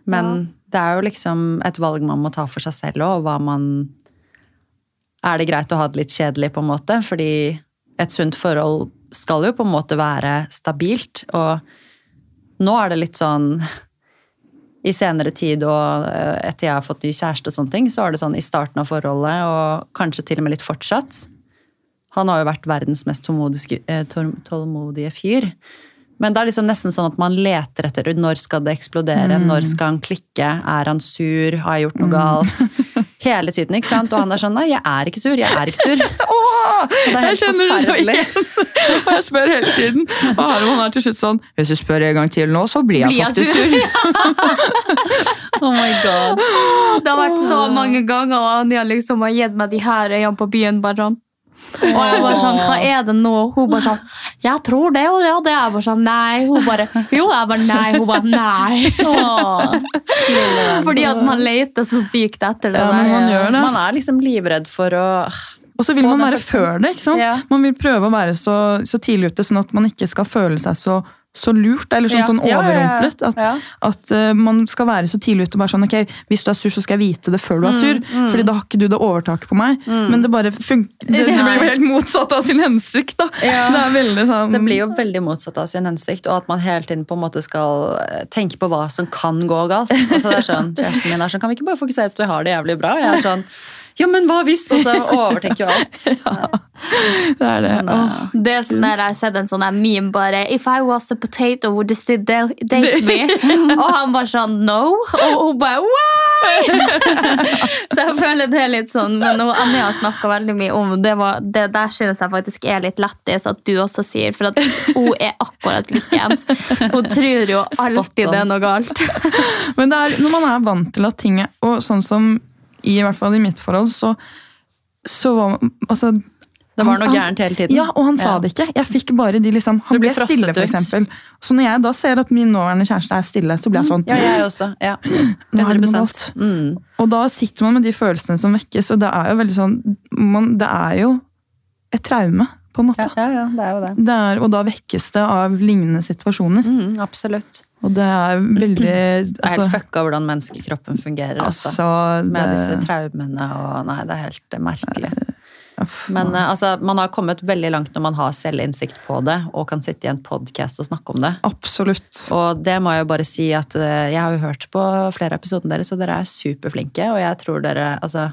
men det er jo liksom et valg man må ta for seg selv òg, og hva man Er det greit å ha det litt kjedelig, på en måte? Fordi et sunt forhold skal jo på en måte være stabilt, og nå er det litt sånn i senere tid og eh, etter jeg har fått ny kjæreste og sånne ting, så er det sånn i starten av forholdet, og kanskje til og med litt fortsatt. Han har jo vært verdens mest tålmodige, eh, tål- tålmodige fyr. Men det er liksom nesten sånn at man leter etter når skal det eksplodere, når skal han klikke, er han sur, har jeg gjort noe galt? Hele tiden, ikke sant? Og han er sånn nei, jeg er ikke sur, jeg er ikke sur. Åh, det er Jeg kjenner det så igjen! Og jeg spør hele tiden. Og Harald er til slutt sånn Hvis du spør en gang til nå, så blir jeg faktisk sur? sur. Oh my god. Det har vært så mange ganger, og Anja liksom har gitt meg de her øynene på byen. bare sånn. Og jeg bare sånn, hva er det nå? Hun bare sånn, jeg tror det og det og det. Jeg bare sånn, nei. Hun bare, jo. Jeg bare, nei. Hun bare, nei. Fordi at man leter så sykt etter det Ja, der. man gjør det. Man er liksom livredd for å Og så vil man være før det. ikke sant? Ja. Man vil prøve å være så, så tidlig ute, sånn at man ikke skal føle seg så, så lurt, eller sånn, Ja. sånn overrumplet. At, Ja. at uh, man skal være så tidlig ute og bare sånn ok, hvis du er sur, så skal jeg vite det før du er sur. fordi da har ikke du det overtaket på meg. Men det bare funker. Det, det blir jo helt motsatt av sin hensikt, da. Ja. Det er veldig sånn Det blir jo veldig motsatt av sin hensikt, og at man hele tiden på en måte skal eh, tenke på hva som kan gå galt. Altså det er sånn, Kjæresten min er sånn Kan vi ikke bare fokusere på at vi har det jævlig bra? Jeg er sånn Ja, men hva hvis? Og så overtenker jo alt. Det er det. Åh. Det er sånn der Jeg har sett en sånn meme bare If I was a potato, would you still date me? og han bare sånn No. Og hun bare Why? så jeg føler det er litt sånn Men hun Anja har snakka veldig mye om det, var, det der synes jeg faktisk er litt lættis at du også sier, for at hun er akkurat likeens. Hun tror jo alltid det er noe galt. Men det er, når man er vant til at ting er Og sånn som i, hvert fall i mitt forhold, så, så var altså, Det var noe gærent hele tiden. Ja, og han sa Ja. det ikke. Jeg fikk bare de liksom Han ble stille, for eksempel. Så når jeg da ser at min nåværende kjæreste er stille, så blir jeg sånn Ja, jeg også. Ja. Nå er det noe 100 galt. mm. Og da sitter man med de følelsene som vekkes, og det er jo veldig sånn man, Det er jo et traume, på en måte. Ja, ja, ja, det er jo det. Det er, og da vekkes det av lignende situasjoner. Mm, absolutt. Og det er veldig Det er altså, helt fucka hvordan menneskekroppen fungerer. Altså. altså, Med det- disse traumene og Nei, det er helt eh, merkelig. Uff, Men eh, altså, man har kommet veldig langt når man har selvinnsikt på det og kan sitte i en podkast og snakke om det. Absolutt. Og det må jeg jo bare si at eh, jeg har jo hørt på flere episoder deres, og dere er superflinke. Og jeg tror dere Altså,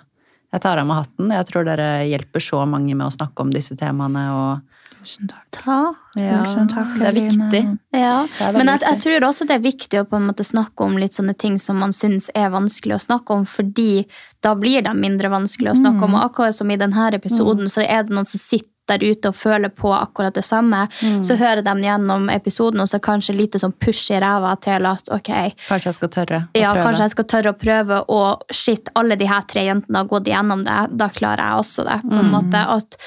jeg tar av meg hatten. Jeg tror dere hjelper så mange med å snakke om disse temaene. og Tusen takk. Ta. ja, Tusen takk, Det er viktig. Ja, Det er men jeg, jeg tror også det er viktig å på en måte snakke om litt sånne ting som man syns er vanskelig å snakke om, fordi da blir de mindre vanskelig å snakke om. Og akkurat som i denne episoden, så er det noen som sitter der ute og føler på akkurat det samme. Så hører de gjennom episoden, og så kanskje lite sånn push i ræva til at ok, Kanskje jeg skal tørre å ja, prøve. kanskje jeg skal tørre å prøve, og shit, alle de her tre jentene har gått igjennom det, da klarer jeg også det. på en Mm. måte, At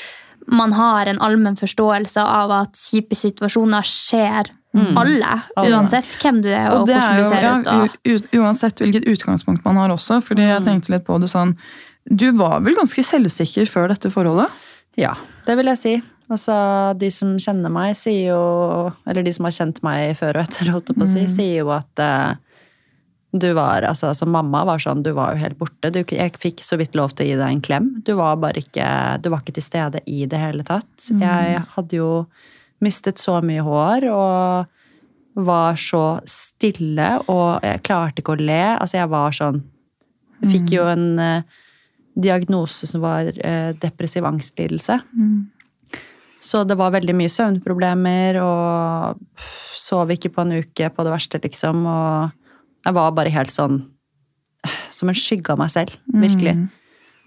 man har en allmenn forståelse av at kjipe situasjoner skjer alle, uansett hvem du er og, Mm. Og hvordan du du jo, ser ja, ut. Og, uansett hvilket utgangspunkt man har også, fordi Mm. jeg tenkte litt på det sånn Du var vel ganske selvsikker før dette forholdet? Ja, det vil jeg si. Altså, de som kjenner meg, sier jo Eller de som har kjent meg før og etter, holdt jeg på å si, sier jo at uh, du var Altså, som mamma var sånn, du var jo helt borte. Du, jeg fikk så vidt lov til å gi deg en klem. Du var bare ikke Du var ikke til stede i det hele tatt. Jeg hadde jo mistet så mye hår og var så stille, og jeg klarte ikke å le. Altså, jeg var sånn fikk jo en eh, diagnose som var eh, depressiv angstlidelse. Så det var veldig mye søvnproblemer, og sov ikke på en uke på det verste, liksom. Og jeg var bare helt sånn som en skygge av meg selv, virkelig.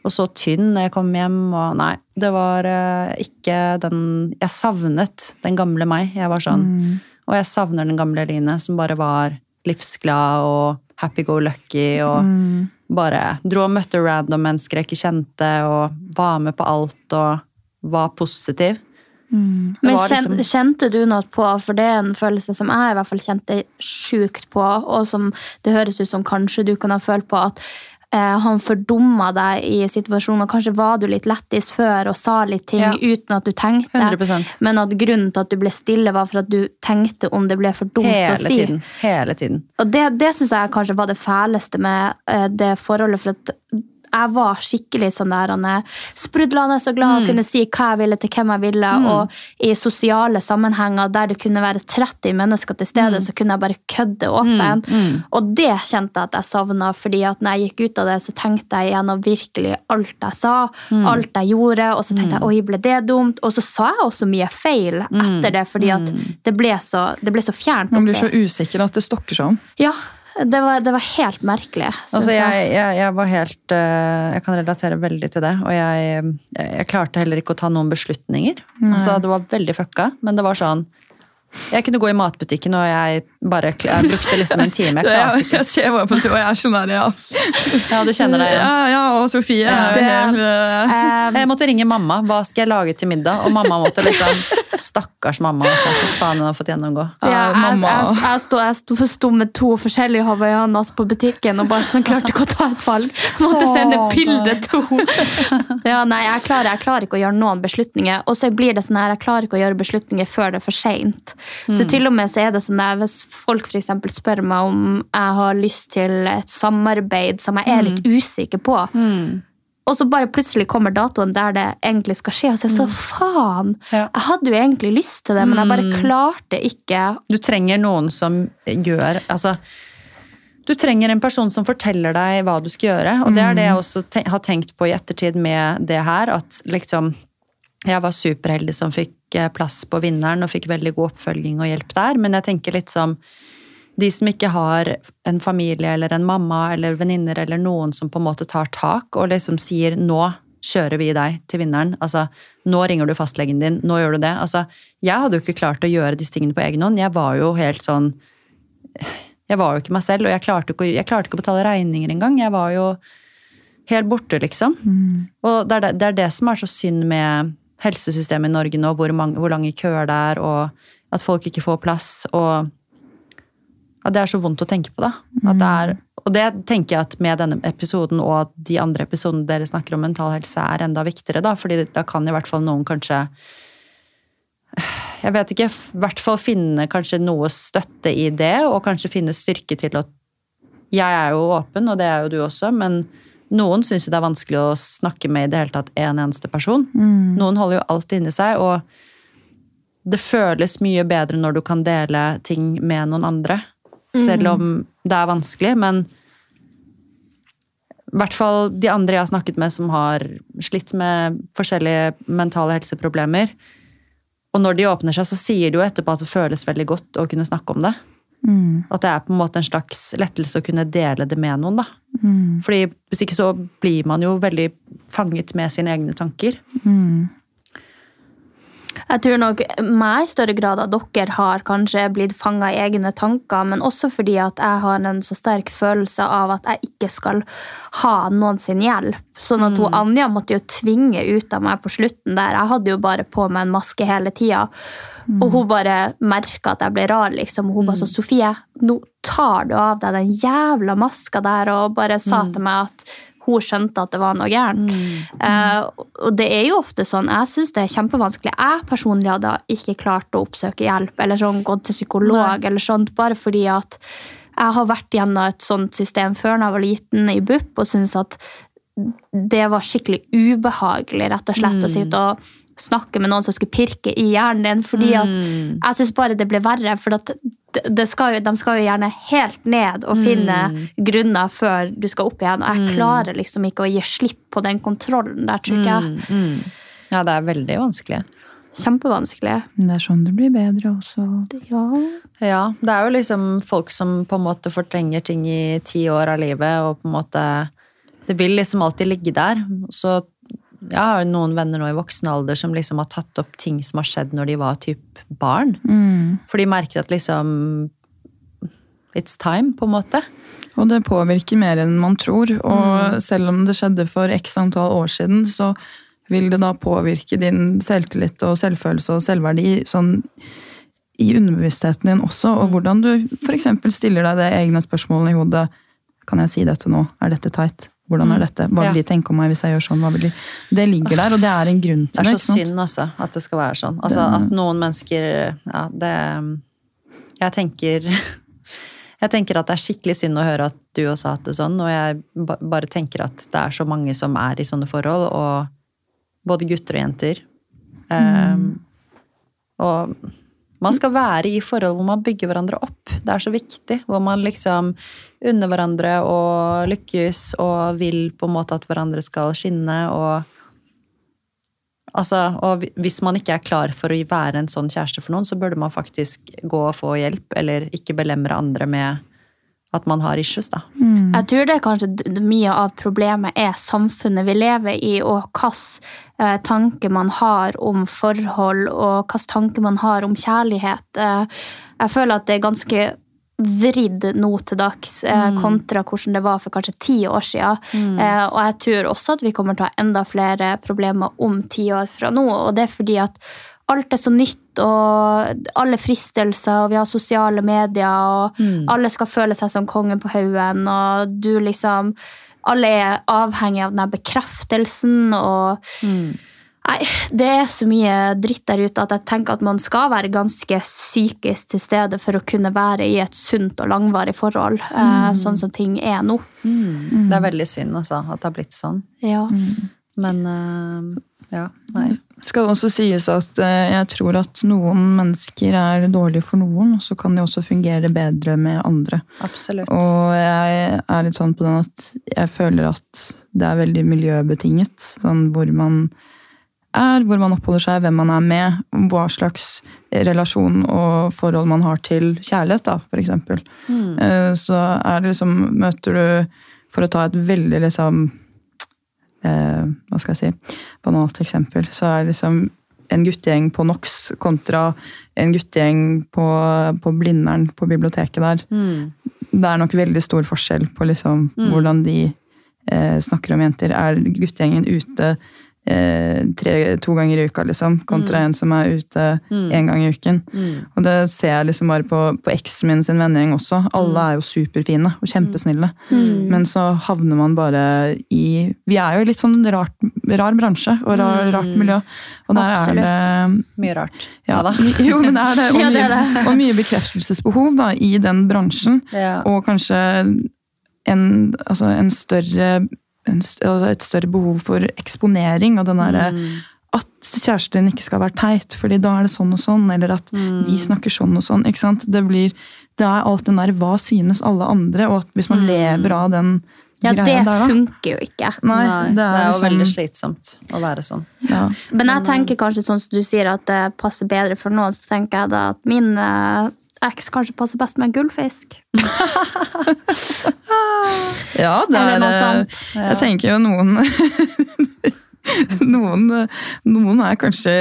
Og så tynn når jeg kom hjem, og nei, det var eh, ikke den Jeg savnet den gamle meg. Jeg var sånn. Og jeg savner den gamle Line, som bare var livsglad og happy-go-lucky og bare dro og møtte random mennesker jeg ikke kjente, og var med på alt og var positiv. Mm. men kjente, liksom- kjente du noe på, for det er en følelse som jeg i hvert fall kjente sjukt på, og som det høres ut som kanskje du kan ha følt på, at han fordumma deg i situasjonen, og kanskje var du litt lettis før og sa litt ting Ja. uten at du tenkte. 100%. Men at grunnen til at du ble stille, var for at du tenkte om det ble for dumt Hele å si. tiden. Hele tiden. Og det, det syns jeg kanskje var det fæleste med eh, det forholdet. For at jeg var skikkelig sånn der er sprudlende og glad og kunne si hva jeg ville til hvem jeg ville. Og i sosiale sammenhenger der det kunne være 30 mennesker til stede, så kunne jeg bare kødde åpent. Og det kjente jeg at jeg savna, fordi at når jeg gikk ut av det, så tenkte jeg gjennom virkelig alt jeg sa, alt jeg gjorde, og så tenkte jeg oi, ble det dumt? Og så sa jeg også mye feil etter det, fordi at det ble så, det ble så fjernt. Man blir så usikker at det stokker seg om. Ja, det var, det var helt merkelig. Altså, jeg, jeg, jeg var helt eh, Jeg kan relatere veldig til det. Og jeg, jeg, jeg klarte heller ikke å ta noen beslutninger. Altså, det var veldig fucka, men det var sånn Jeg kunne gå i matbutikken, og jeg bare jeg brukte liksom en time. Jeg klarte Jeg, jeg ser bare på det, og jeg er sånn der, ja. Ja, du kjenner deg igjen. Ja, ja, og Sofie er jo Det- helt eh, Eh, Jeg måtte ringe mamma. Hva skal jeg lage til middag? Og mamma måtte liksom Stakkars mamma. Altså, for faen, hun har fått gjennomgå. ja, Ja, jeg, mamma. jeg, jeg, sto, jeg sto, sto med to forskjellige hawaiianas på butikken og bare sånn, klarte ikke å ta et valg. Måtte sende bilde to. Ja, nei, jeg klarer, jeg klarer ikke å gjøre noen beslutninger. Og så blir det sånn her, jeg klarer ikke å gjøre beslutninger før det er for seint. Så Mm. til og med så er det sånn at hvis folk eksempel spør meg om jeg har lyst til et samarbeid som jeg er litt Mm. usikker på, og så bare plutselig kommer datoen der det egentlig skal skje. Og så er jeg så faen! Jeg hadde jo egentlig lyst til det, men jeg bare klarte ikke. Du trenger noen som gjør Altså du trenger en person som forteller deg hva du skal gjøre. Og det er det jeg også te har tenkt på i ettertid med det her. At liksom jeg var superheldig som fikk eh, plass på vinneren og fikk veldig god oppfølging og hjelp der, men jeg tenker litt som de som ikke har en familie eller en mamma eller venninner eller noen som på en måte tar tak og liksom sier 'nå kjører vi deg til vinneren', altså 'nå ringer du fastlegen din', 'nå gjør du det'. Altså, jeg hadde jo ikke klart å gjøre disse tingene på egen hånd. Jeg var jo helt sånn Jeg var jo ikke meg selv, og jeg klarte ikke, jeg klarte ikke å betale regninger engang. Jeg var jo helt borte, liksom. Og det er det, det er det som er så synd med helsesystemet i Norge nå, hvor, mange, hvor lange køer det er, og at folk ikke får plass, og at det er så vondt å tenke på, da. Det er, og det tenker jeg at med denne episoden og de andre episodene dere snakker om mental helse, er enda viktigere, da, fordi da kan i hvert fall noen kanskje jeg vet ikke, i hvert fall finne kanskje noe støtte i det, og kanskje finne styrke til å Jeg er jo åpen, og det er jo du også, men noen syns jo det er vanskelig å snakke med i det hele tatt en eneste person. Noen holder jo alt inni seg, og det føles mye bedre når du kan dele ting med noen andre. Selv om det er vanskelig, men i hvert fall de andre jeg har snakket med som har slitt med forskjellige mentale helseproblemer. Og når de åpner seg, så sier de jo etterpå at det føles veldig godt å kunne snakke om det. At det er på en måte en slags lettelse å kunne dele det med noen. da. Fordi Hvis ikke så blir man jo veldig fanget med sine egne tanker. Jeg tror nok meg i større grad at dere har kanskje blitt fanga i egne tanker, men også fordi at jeg har en så sterk følelse av at jeg ikke skal ha noen sin hjelp. Sånn at hun Anja måtte jo tvinge ut av meg på slutten der. Jeg hadde jo bare på meg en maske hele tida. Og hun bare merka at jeg ble rar, liksom. Hun bare sa, Sofie, nå tar du av deg den jævla maska der, og bare sa til meg at hun skjønte at det var noe gærent. Eh, og det er jo ofte sånn, jeg syns det er kjempevanskelig. Jeg personlig hadde ikke klart å oppsøke hjelp eller sånn, gått til psykolog eller sånt, bare fordi at jeg har vært gjennom et sånt system før da jeg var liten i BUP og syns at det var skikkelig ubehagelig rett og slett å sitte og snakke med noen som skulle pirke i hjernen din, fordi at jeg syns bare det ble verre. For at det- skal jo, de skal jo gjerne helt ned og finne grunner før du skal opp igjen. Og jeg klarer liksom ikke å gi slipp på den kontrollen der, tror jeg. Ja, det er veldig vanskelig. Kjempevanskelig. Men Det er sånn det blir bedre også. Ja. Ja, det er jo liksom folk som på en måte fortrenger ting i ti år av livet, og på en måte Det vil liksom alltid ligge der. Så jeg har noen venner nå i voksen alder som liksom har tatt opp ting som har skjedd når de var typ barn. For de merker at liksom It's time, på en måte. Og det påvirker mer enn man tror. Og selv om det skjedde for x antall år siden, så vil det da påvirke din selvtillit og selvfølelse og selvverdi sånn i underbevisstheten din også. Og hvordan du f.eks. stiller deg det egne spørsmålet i hodet. Kan jeg si dette nå? Er dette teit? Hvordan er dette? Hva vil de tenke om meg hvis jeg gjør sånn? De... Det ligger der, og det er en grunn til Det Det er så synd, altså, at det skal være sånn. Altså, At noen mennesker Ja, det Jeg tenker Jeg tenker at det er skikkelig synd å høre at du også har hatt det sånn, og jeg bare tenker at det er så mange som er i sånne forhold, og både gutter og jenter. Um, og man skal være i forhold hvor man bygger hverandre opp. Det er så viktig. Hvor man liksom unner hverandre og lykkes og vil på en måte at hverandre skal skinne. og Altså, og Hvis man ikke er klar for å være en sånn kjæreste for noen, så burde man faktisk gå og få hjelp, eller ikke belemre andre med at man har issues, da. Jeg tror det er kanskje mye av problemet er samfunnet vi lever i, og hvilke eh, tanker man har om forhold, og hvilke tanker man har om kjærlighet. Eh, jeg føler at det er ganske vridd nå til dags, eh, kontra hvordan det var for kanskje ti år siden. Eh, og jeg tror også at vi kommer til å ha enda flere problemer om ti år fra nå, og det er fordi at alt er så nytt, og alle fristelser, og vi har sosiale medier, og alle skal føle seg som kongen på haugen, og du liksom Alle er avhengig av den bekreftelsen, og Nei, det er så mye dritt der ute at jeg tenker at man skal være ganske psykisk til stede for å kunne være i et sunt og langvarig forhold, eh, sånn som ting er nå. Det er veldig synd, altså, at det har blitt sånn. Ja. Men uh, ja, nei. Skal også sies at eh, jeg tror at noen mennesker er dårlige for noen, og så kan de også fungere bedre med andre. Absolutt. Og jeg er litt sånn på den at jeg føler at det er veldig miljøbetinget. Sånn hvor man er, hvor man oppholder seg, hvem man er med, hva slags relasjon og forhold man har til kjærlighet, da, for eksempel. Eh, Så er det liksom Møter du, for å ta et veldig liksom eh, Hva skal jeg si banalt eksempel, så er liksom en guttegjeng på NOx kontra en guttegjeng på, på Blindern på biblioteket der. Det er nok veldig stor forskjell på liksom hvordan de eh, snakker om jenter. Er guttegjengen ute tre, to ganger i uka, liksom, kontra en som er ute én gang i uken? Og det ser jeg liksom bare på, på eksen min sin vennegjeng også. Alle er jo superfine og kjempesnille. Men så havner man bare i Vi er jo litt sånn rart, rar bransje og rar, rart miljø. Og der er det Mye rart. ja, Jo, men det er det. Og, Ja, det er mye, og mye bekreftelsesbehov da, i den bransjen. Ja. Og kanskje en, altså en større, et større behov for eksponering. Og den derre at kjæresten din ikke skal være teit, fordi da er det sånn og sånn. Eller at de snakker sånn og sånn. ikke sant? Det, blir, det er alt den der hva synes alle andre, og at hvis man lever av den Ja, det greia der, da funker jo ikke. Nei, Nei, det er, jo liksom, veldig slitsomt å være sånn. Ja. Men jeg tenker kanskje sånn som du sier at det passer bedre for noen, så tenker jeg da at min eks kanskje passer best med en gullfisk. Ja, det er, er noe eh. Jeg tenker jo noen Noen, noen er kanskje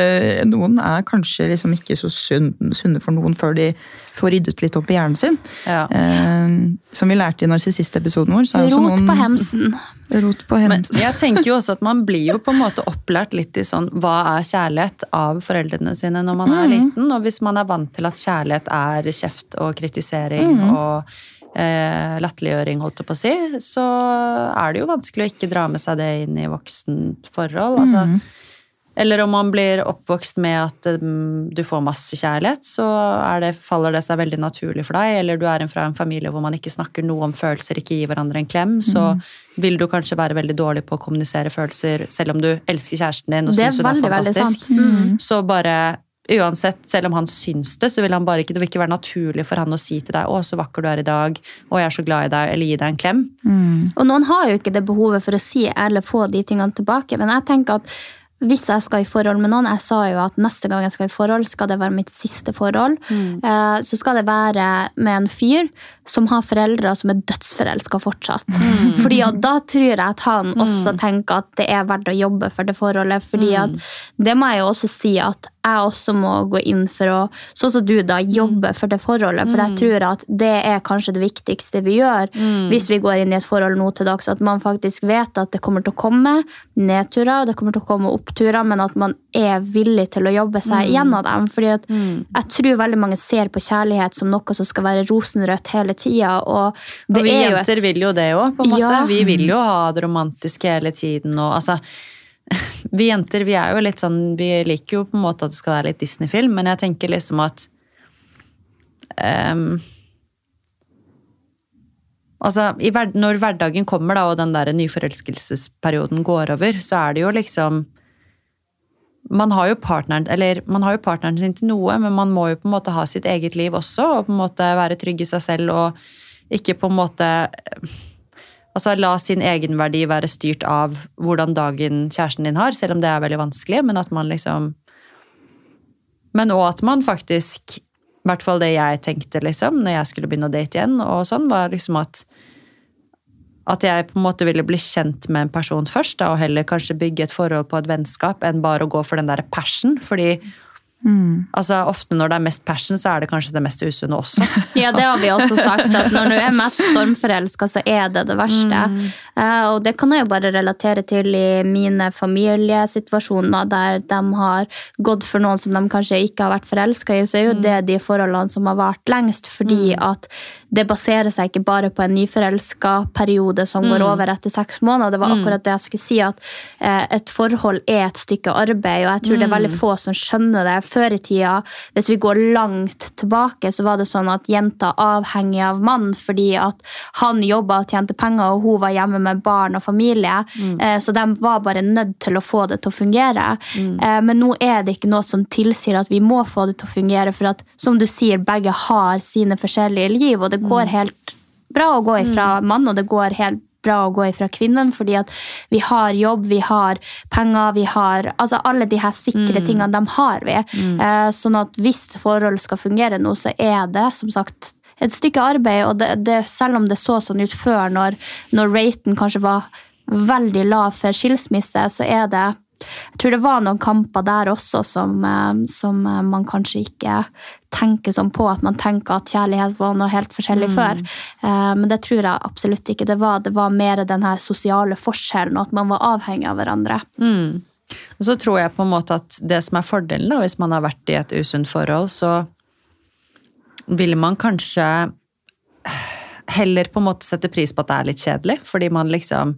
Noen er kanskje liksom ikke så sunne for noen før de får ryddet litt opp i hjernen sin. Ja. Eh, som vi lærte i narsissist-episoden vår. Så er Rot noen, på hemsen. Rot på Men hemsen. jeg tenker jo også at man blir jo på en måte opplært litt i sånn hva er kjærlighet av foreldrene sine når man er liten. Og hvis man er vant til at kjærlighet er kjeft og kritisering og eh, latterliggjøring, holdt jeg på å si, så er det jo vanskelig å ikke dra med seg det inn i voksenforhold. Altså, Eller om man blir oppvokst med at um, du får masse kjærlighet, så det, faller det seg veldig naturlig for deg. Eller du er fra en familie hvor man ikke snakker noe om følelser, ikke gir hverandre en klem, så vil du kanskje være veldig dårlig på å kommunisere følelser, selv om du elsker kjæresten din og syns hun er fantastisk. Mm. Så bare Uansett, selv om han syns det, så vil han bare ikke, det vil ikke være naturlig for han å si til deg 'Å, så vakker du er i dag', 'Å, jeg er så glad i deg', eller gi deg en klem. Og noen har jo ikke det behovet for å si eller få de tingene tilbake. Men jeg tenker at hvis jeg skal i forhold med noen Jeg sa jo at neste gang jeg skal i forhold, skal det være mitt siste forhold. Mm. Så skal det være med en fyr som har foreldre som er dødsforelska fortsatt. Fordi at da tror jeg at han også tenker at det er verdt å jobbe for det forholdet. Fordi at det må jeg jo også si at jeg også må gå inn for å, sånn som du da, jobbe for det forholdet. For jeg tror at det er kanskje det viktigste vi gjør hvis vi går inn i et forhold nå til dags. At man faktisk vet at det kommer til å komme nedturer, det kommer til å komme oppturer, men at man er villig til å jobbe seg gjennom dem. Fordi at jeg tror veldig mange ser på kjærlighet som noe som skal være rosenrødt hele tida. Og og vi er jenter et vil jo det òg, på en måte. Ja. Vi vil jo ha det romantiske hele tiden. Og, altså, vi jenter vi er jo litt sånn Vi liker jo på en måte at det skal være litt Disney-film, men jeg tenker liksom at um, Altså, Når hverdagen kommer, da, og den der nyforelskelsesperioden går over, så er det jo liksom man har, partneren, man har jo partneren sin til noe, men man må jo på en måte ha sitt eget liv også, og på en måte være trygg i seg selv og ikke på en måte Altså la sin egenverdi være styrt av hvordan dagen kjæresten din har, selv om det er veldig vanskelig, men at man liksom Men òg at man faktisk I hvert fall det jeg tenkte liksom, når jeg skulle begynne å date igjen, og sånn, var liksom at at jeg på en måte ville bli kjent med en person først, da, og heller kanskje bygge et forhold på et vennskap enn bare å gå for den der passion. Fordi altså, ofte når det er mest passion, så er det kanskje det mest usunne også. Ja, det har vi også sagt, at når du er mest stormforelska, så er det det verste. Eh, og det kan jeg jo bare relatere til i mine familiesituasjoner, der de har gått for noen som de kanskje ikke har vært forelska i, så er jo det de forholdene som har vart lengst, fordi at det baserer seg ikke bare på en nyforelska periode som går over etter seks måneder. Det var akkurat det jeg skulle si, at eh, et forhold er et stykke arbeid, og jeg tror det er veldig få som skjønner det. Før i tida, hvis vi går langt tilbake, så var det sånn at jenta avhengig av mann fordi at han jobba og tjente penger, og hun var hjemme med barn og familie. Eh, så de var bare nødt til å få det til å fungere. Eh, men nå er det ikke noe som tilsier at vi må få det til å fungere, for at som du sier, begge har sine forskjellige liv, og det går helt bra å gå ifra mann, og det går helt bra å gå ifra kvinnen, fordi at vi har jobb, vi har penger, vi har altså Alle de her sikre tingene, de har vi. Eh, sånn at hvis forhold skal fungere nå, så er det som sagt et stykke arbeid, og det, det, selv om det så sånn ut før, når, når raten kanskje var veldig lav for skilsmisse, så er det jeg tror det var noen kamper der også som, eh, som eh, man kanskje ikke tenker sånn på. At man tenker at kjærlighet var noe helt forskjellig før. Eh, Men det tror jeg absolutt ikke det var. Det var mer den her sosiale forskjellen, og at man var avhengig av hverandre. Mm. Og så tror jeg på en måte at det som er fordelen da, hvis man har vært i et usunt forhold, så vil man kanskje heller på en måte sette pris på at det er litt kjedelig, fordi man liksom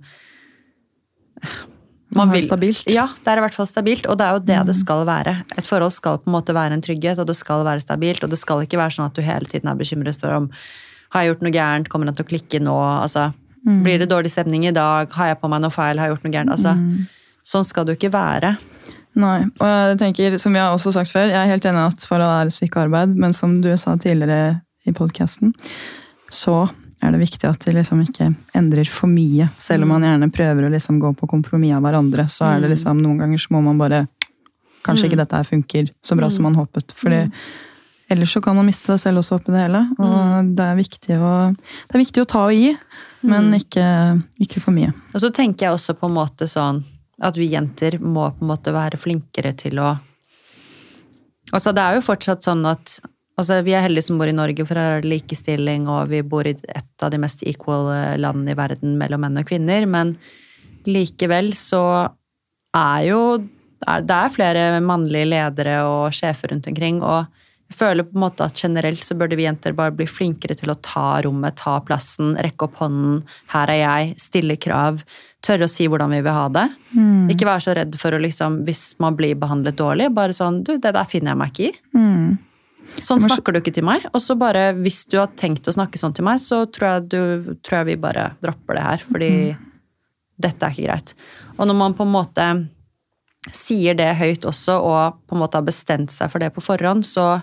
Man vil, stabilt. Ja, det er i hvert fall stabilt, og det er jo det det skal være. Et forhold skal på en måte være en trygghet, og det skal være stabilt, og det skal ikke være sånn at du hele tiden er bekymret for om har jeg gjort noe gærent, kommer han til å klikke nå, altså blir det dårlig stemning i dag, har jeg på meg noe feil, har jeg gjort noe gærent, altså sånn skal det jo ikke være. Nei, og jeg tenker, som jeg har også sagt før, jeg er helt enig i at forhold er et stykke arbeid, men som du sa tidligere i podcasten, så er det viktig at de liksom ikke endrer for mye. Selv om man gjerne prøver å liksom gå på kompromiss av hverandre, så er det liksom noen ganger så må man bare Kanskje ikke dette her funker så bra som man håpet. fordi ellers så kan man miste seg selv også oppi det hele. Og det, er viktig å, det er viktig å ta og gi, men ikke, ikke for mye. Og så tenker jeg også på en måte sånn at vi jenter må på en måte være flinkere til å Altså det er jo fortsatt sånn at altså Vi er heldige som bor i Norge, for her er det likestilling, og vi bor i et av de mest equal eh, landene i verden mellom menn og kvinner, men likevel så er jo er, Det er flere mannlige ledere og sjefer rundt omkring, og jeg føler på en måte at generelt så burde vi jenter bare bli flinkere til å ta rommet, ta plassen, rekke opp hånden. Her er jeg, stille krav. Tørre å si hvordan vi vil ha det. Ikke være så redd for å liksom, hvis man blir behandlet dårlig, bare sånn Du, det der finner jeg meg ikke i. Sånn snakker du ikke til meg. Og så bare, hvis du har tenkt å snakke sånn til meg, så tror jeg, du, tror jeg vi bare dropper det her, fordi dette er ikke greit. Og når man på en måte sier det høyt også, og på en måte har bestemt seg for det på forhånd, så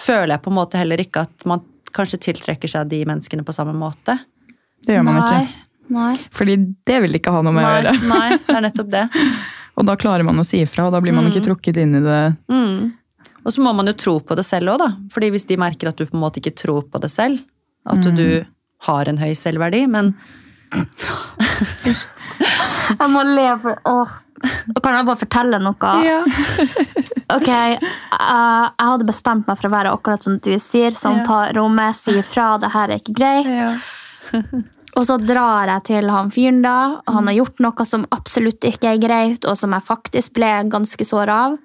føler jeg på en måte heller ikke at man kanskje tiltrekker seg de menneskene på samme måte. Det gjør man Nei. ikke. Nei. Fordi det vil ikke ha noe med å gjøre. nei, det er nettopp det. Og da klarer man å si ifra, og da blir man ikke trukket inn i det. Og så må man jo tro på det selv òg, da. Fordi hvis de merker at du på en måte ikke tror på det selv, at du har en høy selvverdi, men Jeg må le for Åh. Kan jeg bare fortelle noe? Ja. Ok, uh, Jeg hadde bestemt meg for å være akkurat som du sier. Som tar rommet, sier fra. Det her er ikke greit. Og så drar jeg til han fyren da. og Han har gjort noe som absolutt ikke er greit, og som jeg faktisk ble ganske sår av.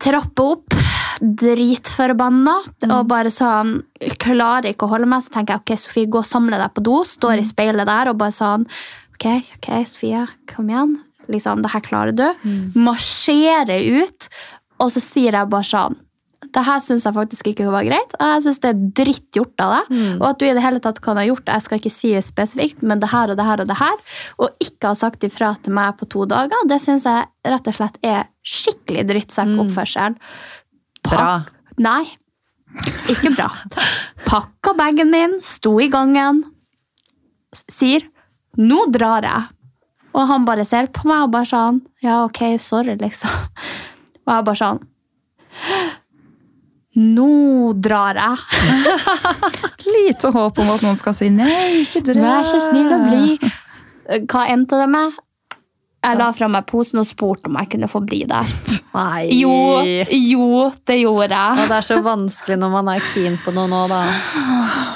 Trappe opp, dritforbanna, og bare sånn Klarer ikke å holde meg. Så tenker jeg ok, Sofie, gå og samle deg på do. Står i speilet der og bare sånn Ok, ok, Sofie, kom igjen. Liksom, det her klarer du. Marsjerer ut, og så sier jeg bare sånn det her syns jeg faktisk ikke var greit. og Jeg syns det er dritt gjort av deg. Og at du i det hele tatt kan ha gjort det, jeg skal ikke si spesifikt, men det her og det her og det her, og ikke ha sagt ifra til meg på to dager, det syns jeg rett og slett er skikkelig drittsekkoppførsel. Bra. Nei, ikke bra. Pakka bagen min, sto i gangen, sier 'nå drar jeg'. Og han bare ser på meg og bare sånn 'ja, ok, sorry', liksom. Og jeg bare sånn nå drar jeg. Lite håp om at noen skal si nei, ikke dra. Vær så snill å bli. Hva endte det med? Jeg la fra meg posen og spurte om jeg kunne få bli der. Nei! Jo, jo, det gjorde Og jeg. det er så vanskelig når man er keen på noe nå, da.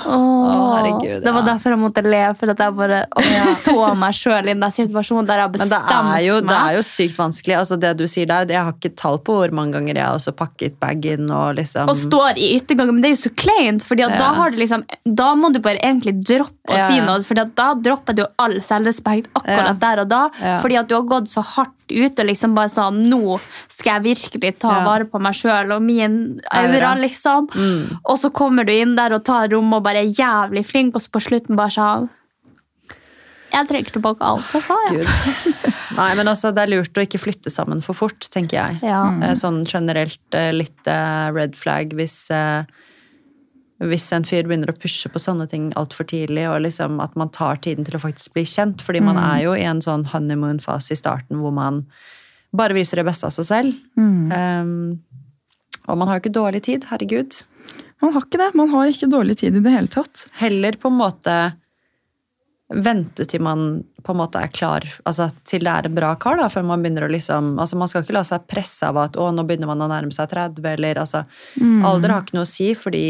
Åh, herregud, Det var derfor jeg måtte le, for at jeg bare så meg sjøl i den situasjonen der jeg har Men det bestemt er, jo, det er jo sykt vanskelig. Altså det du sier der, Jeg har ikke tall på hvor mange ganger jeg har også pakket bagen og liksom og står i yttergangen, men det er jo så kleint, fordi at da, liksom, da må du bare egentlig droppe å Ja. si noe, for da dropper du all selvrespekt akkurat Ja. der og da, Ja. fordi at du har gått så hardt ut og liksom bare sånn, nå skal jeg virkelig ta Ja. vare på meg selv og min aura, liksom. Mm. Og så kommer du inn der og tar rom og bare er jævlig flink, og så på slutten bare sånn, jeg trekker tilbake alt jeg sa, Ja. Nei, men altså, det er lurt å ikke flytte sammen for fort, tenker jeg. Ja. Eh, Sånn generelt eh, litt eh, red flag hvis, hvis en fyr begynner å pushe på sånne ting altfor tidlig, og liksom at man tar tiden til å faktisk bli kjent. Fordi man er jo i en sånn honeymoon-fase i starten hvor man bare viser det beste av seg selv. Um, og man har jo ikke dårlig tid, herregud. Man har ikke det. Man har ikke dårlig tid i det hele tatt. Heller på en måte vente til man på en måte er klar, altså til det er en bra kar, da, før man begynner å liksom altså Man skal ikke la seg presse av at å, nå begynner man å nærme seg 30, eller altså Alder har ikke noe å si, fordi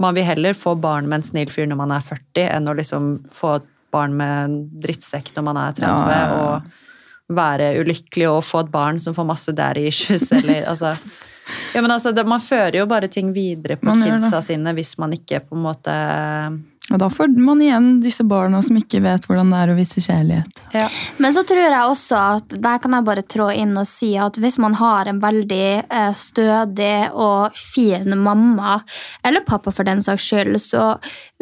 man vil heller få barn med en snill fyr når man er 40, enn å liksom få et barn med en drittsekk når man er 30, Ja, ja, ja. og være ulykkelig og få et barn som får masse daddy issues, eller altså ja, men altså, det, Man fører jo bare ting videre på Man kidsa sine hvis man ikke på en måte Og da får man igjen disse barna som ikke vet hvordan det er å vise kjærlighet. ja. Men så tror jeg også at der kan jeg bare trå inn og si at hvis man har en veldig eh, stødig og fin mamma, eller pappa for den saks skyld, så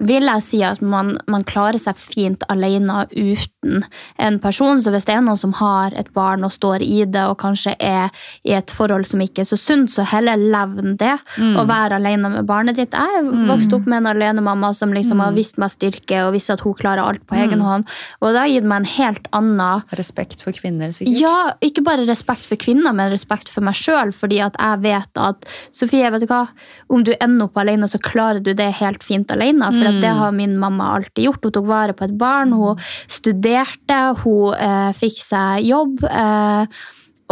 vil jeg si at man, man klarer seg fint alene uten en person. Så hvis det er noen som har et barn og står i det, og kanskje er i et forhold som ikke er så sunt, så heller levn det. Og være alene med barnet ditt. Jeg vokste opp med en alenemamma som liksom har vist meg styrke og visst at hun klarer alt på egen hånd. Og det har gitt meg en helt annen Respekt for kvinner, sikkert. ja, ikke bare respekt for kvinner, men respekt for meg sjøl. Fordi at jeg vet at Sofie, vet du hva? om du ender opp alene, så klarer du det helt fint alene. For at det har min mamma alltid gjort. Hun tok vare på et barn, hun studerte, hun eh, fikk seg jobb. Eh,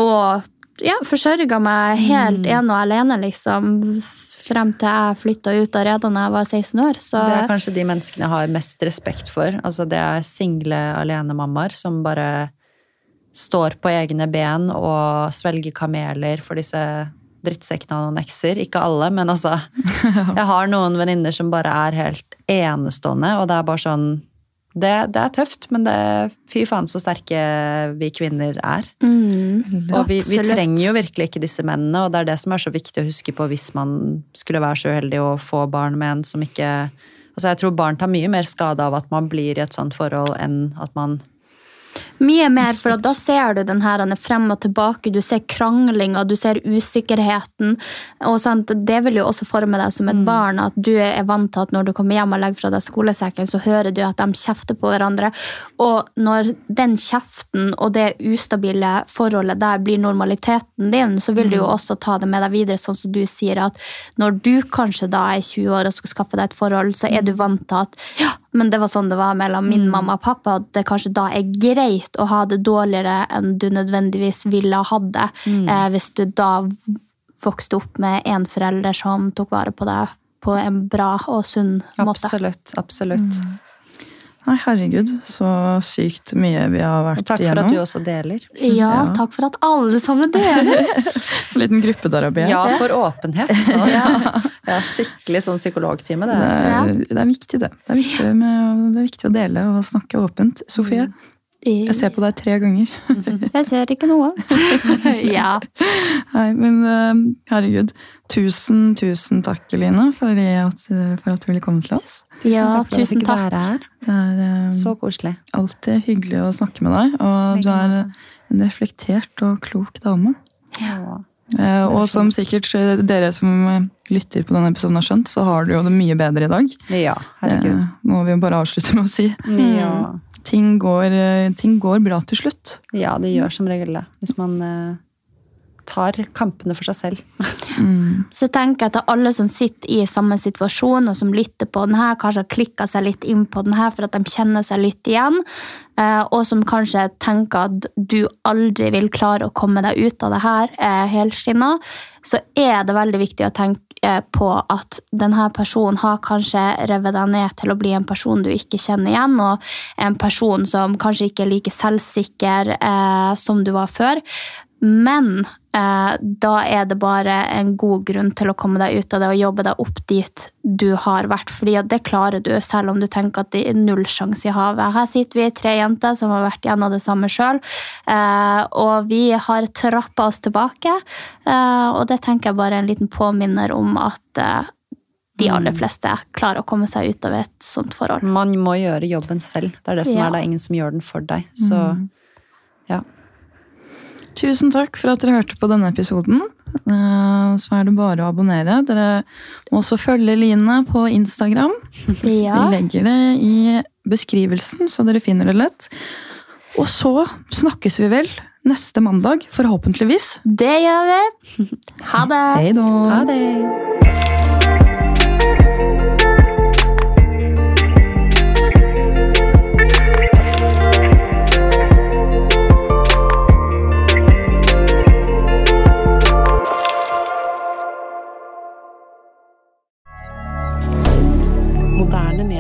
og ja, forsørga meg helt ene og alene, liksom. Frem til jeg flytta ut av Reda da jeg var 16 år. Så Det er kanskje de menneskene jeg har mest respekt for. Altså, det er single alenemammaer som bare står på egne ben og svelger kameler for disse drittsekkene av noen ekser. Ikke alle, men altså Jeg har noen venninner som bare er helt enestående, og det er bare sånn det, det er tøft, men det, fy faen så sterke vi kvinner er. mm, Og vi, vi trenger jo virkelig ikke disse mennene, og det er det som er så viktig å huske på hvis man skulle være så uheldig å få barn med en som ikke Altså Jeg tror barn tar mye mer skade av at man blir i et sånt forhold, enn at man Mye mer, for da ser du den her er frem og tilbake, du ser kranglinga, du ser usikkerheten. og sant, Det vil jo også forme deg som et barn, at du er vant til at når du kommer hjem og legger fra deg skolesekken, så hører du at de kjefter på hverandre. Og når den kjeften og det ustabile forholdet der blir normaliteten din, så vil du jo også ta det med deg videre, sånn som du sier at når du kanskje da er 20 år og skal skaffe deg et forhold, så er du vant til at ja, men det var sånn det var mellom min mamma og pappa, at det kanskje da er greit å ha det dårligere enn du nødvendigvis ville ha hatt det, eh, hvis du da vokste opp med en forelder som tok vare på deg på en bra og sunn måte. Absolutt. Absolutt. Nei, herregud, så sykt mye vi har vært Og takk for at du også deler. Ja, Ja. takk for at alle sammen deler. Så liten gruppeterapi. Ja, for åpenhet. Ja, skikkelig sånn psykologtime, det. Det er, det er viktig, det. Det er viktig, med, det er viktig å dele og snakke åpent. Sofie, jeg ser på deg tre ganger. Jeg ser ikke noe. ja. Nei, men eh, herregud. Tusen, tusen takk, Eline, for at, for at du ville komme til oss. Ja, takk for at jeg tusen fikk takk. være her. Det er um, Så koselig. alltid hyggelig å snakke med deg, og du er en reflektert og klok dame. Eh, og som sikkert eh, dere som eh, lytter på denne episoden har skjønt, så har du jo det mye bedre i dag. Ja, herregud. Det må vi jo bare avslutte med å si. Ja. Ting går, ting går bra til slutt. ja, det gjør som regel det. Hvis man tar kampene for seg selv. Så jeg tenker jeg til alle som sitter i samme situasjon, og som lytter på den her, kanskje har klikka seg litt inn på den her for at de kjenner seg litt igjen, eh, og som kanskje tenker at du aldri vil klare å komme deg ut av det her eh, helskinna, så er det veldig viktig å tenke eh, på at denne personen har kanskje revet deg ned til å bli en person du ikke kjenner igjen, og en person som kanskje ikke er like selvsikker som du var før. Men da er det bare en god grunn til å komme deg ut av det og jobbe deg opp dit du har vært. fordi det klarer du, selv om du tenker at det er null sjanse i havet. Her sitter vi tre jenter som har vært gjennom det samme sjøl, eh, og vi har trappa oss tilbake. Eh, og det tenker jeg bare er en liten påminner om at eh, de aller fleste klarer å komme seg ut av et sånt forhold. Man må gjøre jobben selv. Det er det som Ja. er det. ingen som gjør den for deg. Så ja. Tusen takk for at dere hørte på denne episoden. Eh, Så er det bare å abonnere. Dere må også følge Line på Instagram. Ja. Vi legger det i beskrivelsen, så dere finner det lett. Og så snakkes vi vel neste mandag, forhåpentligvis. Det gjør vi. Ha det. Hei da. Ha det.